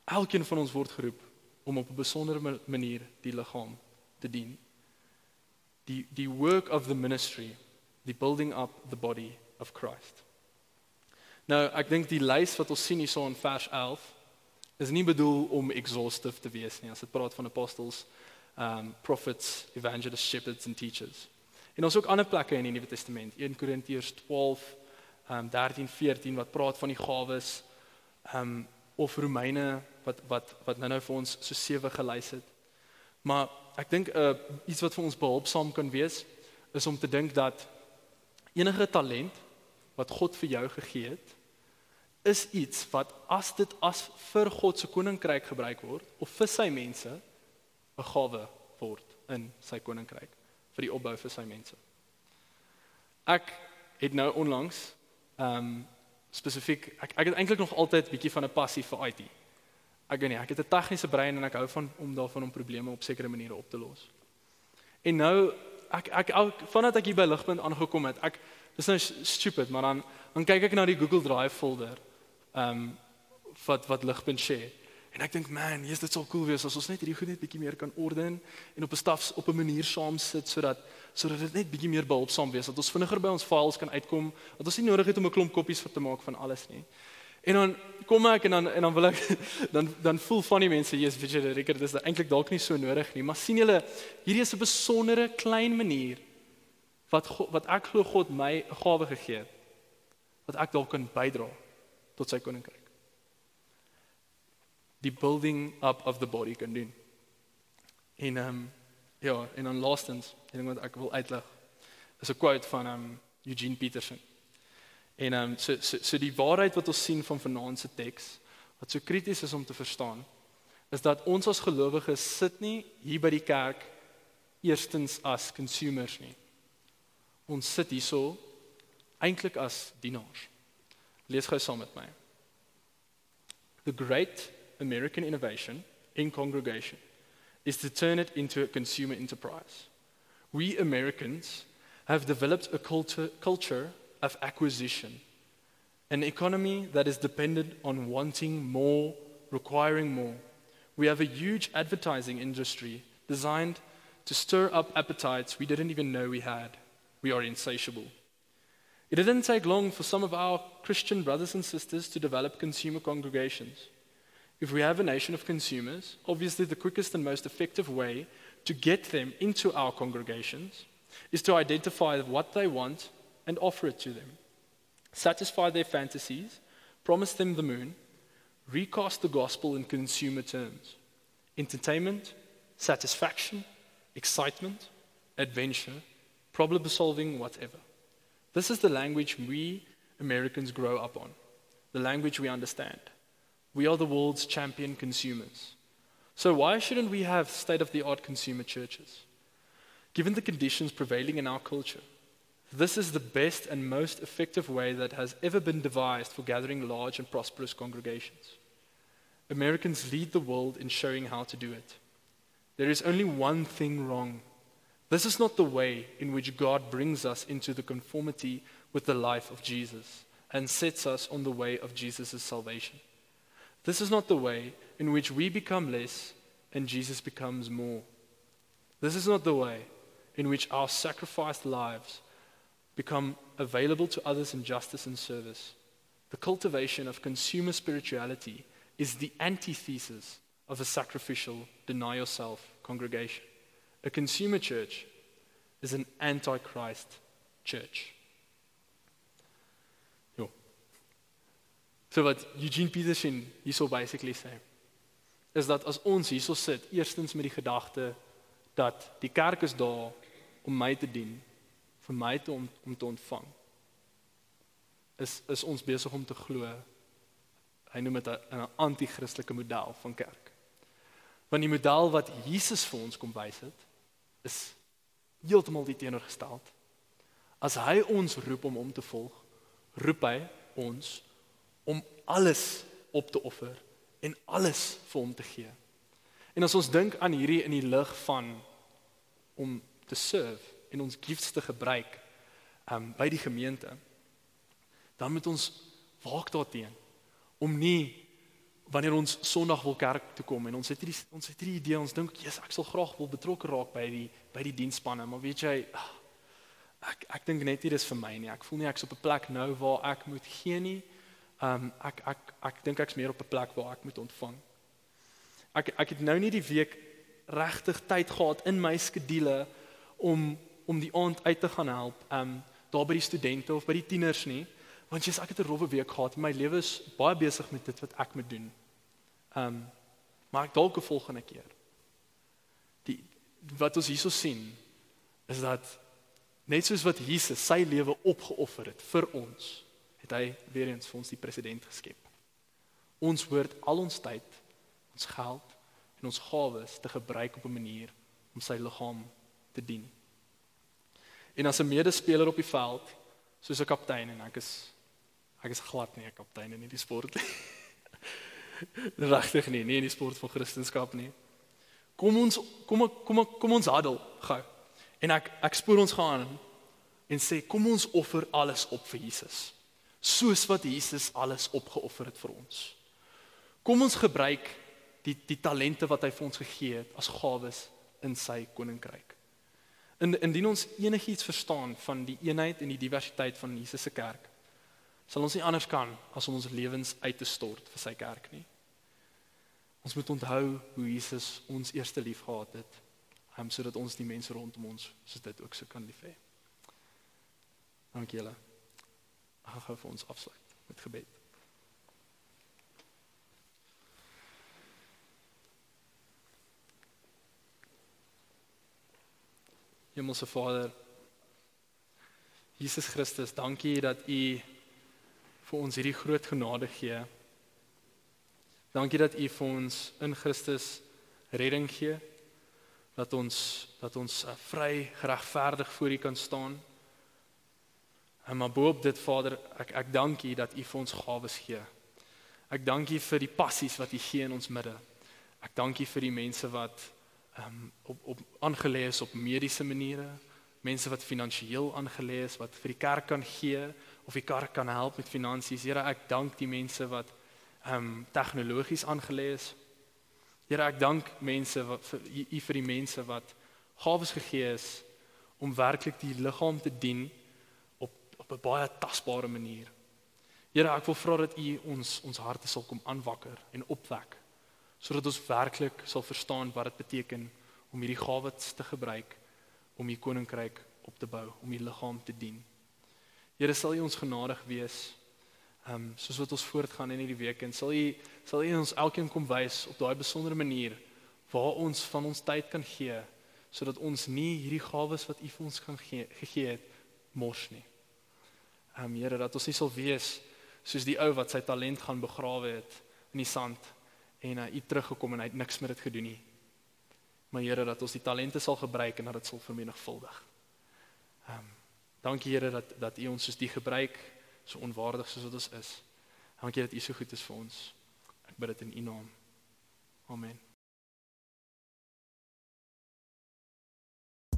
Speaker 3: Elkeen van ons word geroep om op 'n besondere manier die liggaam te dien. Die die work of the ministry, the building up the body of Christ. Nou, ek dink die lys wat ons sien hierso in vers 11 is nie bedoel om exhaustive te wees nie as dit praat van apostles, um prophets, evangelists, shepherds and teachers. En ons ook ander plekke in die Nuwe Testament, 1 Korintiërs 12 um 13 14 wat praat van die gawes um of Romeine wat wat wat nou-nou vir ons so sewe gelys het. Maar ek dink uh iets wat vir ons behulpsaam kan wees is om te dink dat enige talent wat God vir jou gegee het is iets wat as dit as vir God se koninkryk gebruik word of vir sy mense 'n gawe word in sy koninkryk vir die opbou vir sy mense. Ek het nou onlangs ehm um, spesifiek ek ek het eintlik nog altyd bietjie van 'n passie vir IT. Ek weet nie, ek het 'n tegniese brein en ek hou van om daarvan om probleme op sekere maniere op te los. En nou ek ek, ek vandat ek hier by Ligpunt aangekom het, ek dis nou stupid, maar dan dan kyk ek na die Google Drive folder. Ehm um, wat wat Ligpunt share. En ek dink man, hier is dit so cool wees as ons net hierdie goed net bietjie meer kan orden en op 'n staf op 'n manier saam sit sodat sodat dit net bietjie meer behulpsaam wees dat ons vinniger by ons files kan uitkom dat ons nie nodig het om 'n klomp koppies vir te maak van alles nie. En dan kom ek en dan en dan wil ek dan dan voel van die mense jy's weet jy reker dis eintlik dalk nie so nodig nie maar sien julle hierdie is 'n besondere klein manier wat God, wat ek glo God my 'n gawe gegee het wat ek dalk kan bydra tot sy koninkryk. Die building up of the body kan doen. En ehm um, Ja, en dan laastens, ek dink wat ek wil uitlig is 'n quote van um Eugene Peterson. En um so so so die waarheid wat ons sien van vanaand se teks wat so krities is om te verstaan is dat ons as gelowiges sit nie hier by die kerk eerstens as consumers nie. Ons sit hierso eintlik as dienaars. Lees gou saam met my. The great American innovation in congregation is to turn it into a consumer enterprise. We Americans have developed a culture, culture of acquisition, an economy that is dependent on wanting more, requiring more. We have a huge advertising industry designed to stir up appetites we didn't even know we had. We are insatiable. It didn't take long for some of our Christian brothers and sisters to develop consumer congregations. If we have a nation of consumers, obviously the quickest and most effective way to get them into our congregations is to identify what they want and offer it to them. Satisfy their fantasies, promise them the moon, recast the gospel in consumer terms entertainment, satisfaction, excitement, adventure, problem solving, whatever. This is the language we Americans grow up on, the language we understand. We are the world's champion consumers. So, why shouldn't we have state of the art consumer churches? Given the conditions prevailing in our culture, this is the best and most effective way that has ever been devised for gathering large and prosperous congregations. Americans lead the world in showing how to do it. There is only one thing wrong. This is not the way in which God brings us into the conformity with the life of Jesus and sets us on the way of Jesus' salvation. This is not the way in which we become less and Jesus becomes more. This is not the way in which our sacrificed lives become available to others in justice and service. The cultivation of consumer spirituality is the antithesis of a sacrificial, deny yourself congregation. A consumer church is an antichrist church. So wat Eugene Peterson hierso basically sê is dat as ons hierso sit, eerstens met die gedagte dat die kerk is daar om my te dien, vir my te om, om te ontvang. Is is ons besig om te glo hy noem dit 'n anti-kristelike model van kerk. Want die model wat Jesus vir ons kom wys het, is heeltemal die teenoorgesteld. As hy ons roep om hom te volg, roep hy ons om alles op te offer en alles vir hom te gee. En as ons dink aan hierdie in die lig van om te serve en ons gifts te gebruik um by die gemeente, dan moet ons waak daarteenoor om nie wanneer ons Sondag wil kerk toe kom en ons het hierdie ons het hierdie idee ons dink Jesus ek sal graag wil betrokke raak by die by die diensspanne maar weet jy ek ek dink net nie dis vir my nie ek voel nie ek's op 'n plek nou waar ek moet gee nie um ek ek ek dink ek's meer op 'n plek waar ek moet ontvang ek ek het nou nie die week regtig tyd gehad in my skedule om om die aand uit te gaan help um daar by die studente of by die tieners nie want jy's ek het 'n rowwe week gehad. My lewe is baie besig met dit wat ek moet doen. Um, maar ek dalk 'n volgende keer. Die wat ons hierso sien is dat net soos wat Jesus sy lewe opgeoffer het vir ons, het hy weer eens vir ons die president geskep. Ons hoort al ons tyd, ons geld en ons gawes te gebruik op 'n manier om sy liggaam te dien. En as 'n medespeler op die veld, soos 'n kaptein en ek is Ek is glad nie 'n kaptein in hierdie sport nie. Regtig nie, nie in die sport van Christendom nie. Kom ons kom kom kom ons hadel gou. En ek ek spoor ons gaan en sê kom ons offer alles op vir Jesus. Soos wat Jesus alles opgeoffer het vir ons. Kom ons gebruik die die talente wat hy vir ons gegee het as gawes in sy koninkryk. In indien ons enigiets verstaan van die eenheid en die diversiteit van Jesus se kerk, sal ons nie anders kan as om ons lewens uit te stort vir sy kerk nie. Ons moet onthou hoe Jesus ons eerste lief gehad het, om sodat ons die mense rondom ons soos dit ook so kan lief hê. Dankie julle. Gaan gou vir ons afsluit met gebed. Hemelse Vader, Jesus Christus, dankie dat U vir ons hierdie groot genade gee. Dankie dat U vir ons in Christus redding gee. Dat ons dat ons uh, vry geregverdig voor U kan staan. En maar bo op dit Vader, ek ek dank U dat U vir ons gawes gee. Ek dank U vir die passies wat U gee in ons midde. Ek dank U vir die mense wat ehm um, op op aangelê is op mediese maniere, mense wat finansiëel aangelê is wat vir die kerk kan gee of die kerk kan help met finansies. Here, ek dank die mense wat ehm um, tegnologies aangelê is. Here, ek dank mense wat vir u vir die mense wat gawes gegee is om werklik die liggaam te dien op 'n baie tasbare manier. Here, ek wil vra dat u ons ons harte sal kom aanwakker en opwek sodat ons werklik sal verstaan wat dit beteken om hierdie gawes te gebruik om u koninkryk op te bou, om u liggaam te dien. Here sal U ons genadig wees. Ehm um, soos wat ons voortgaan in hierdie week en sal U sal U ons elkeen kom wys op daai besondere manier waar ons van ons tyd kan gee sodat ons nie hierdie gawes wat U vir ons kan gee gegee het mors nie. Ehm um, Here dat ons nie sal wees soos die ou wat sy talent gaan begrawe het in die sand en hy uh, teruggekom en hy het niks met dit gedoen nie. Maar Here dat ons die talente sal gebruik en dat dit sal vermenigvuldig. Ehm um, Dankie Here dat dat U ons soos die gebruik so onwaardig soos wat ons is. Dankie dat U so goed is vir ons. Ek bid dit in U naam. Amen.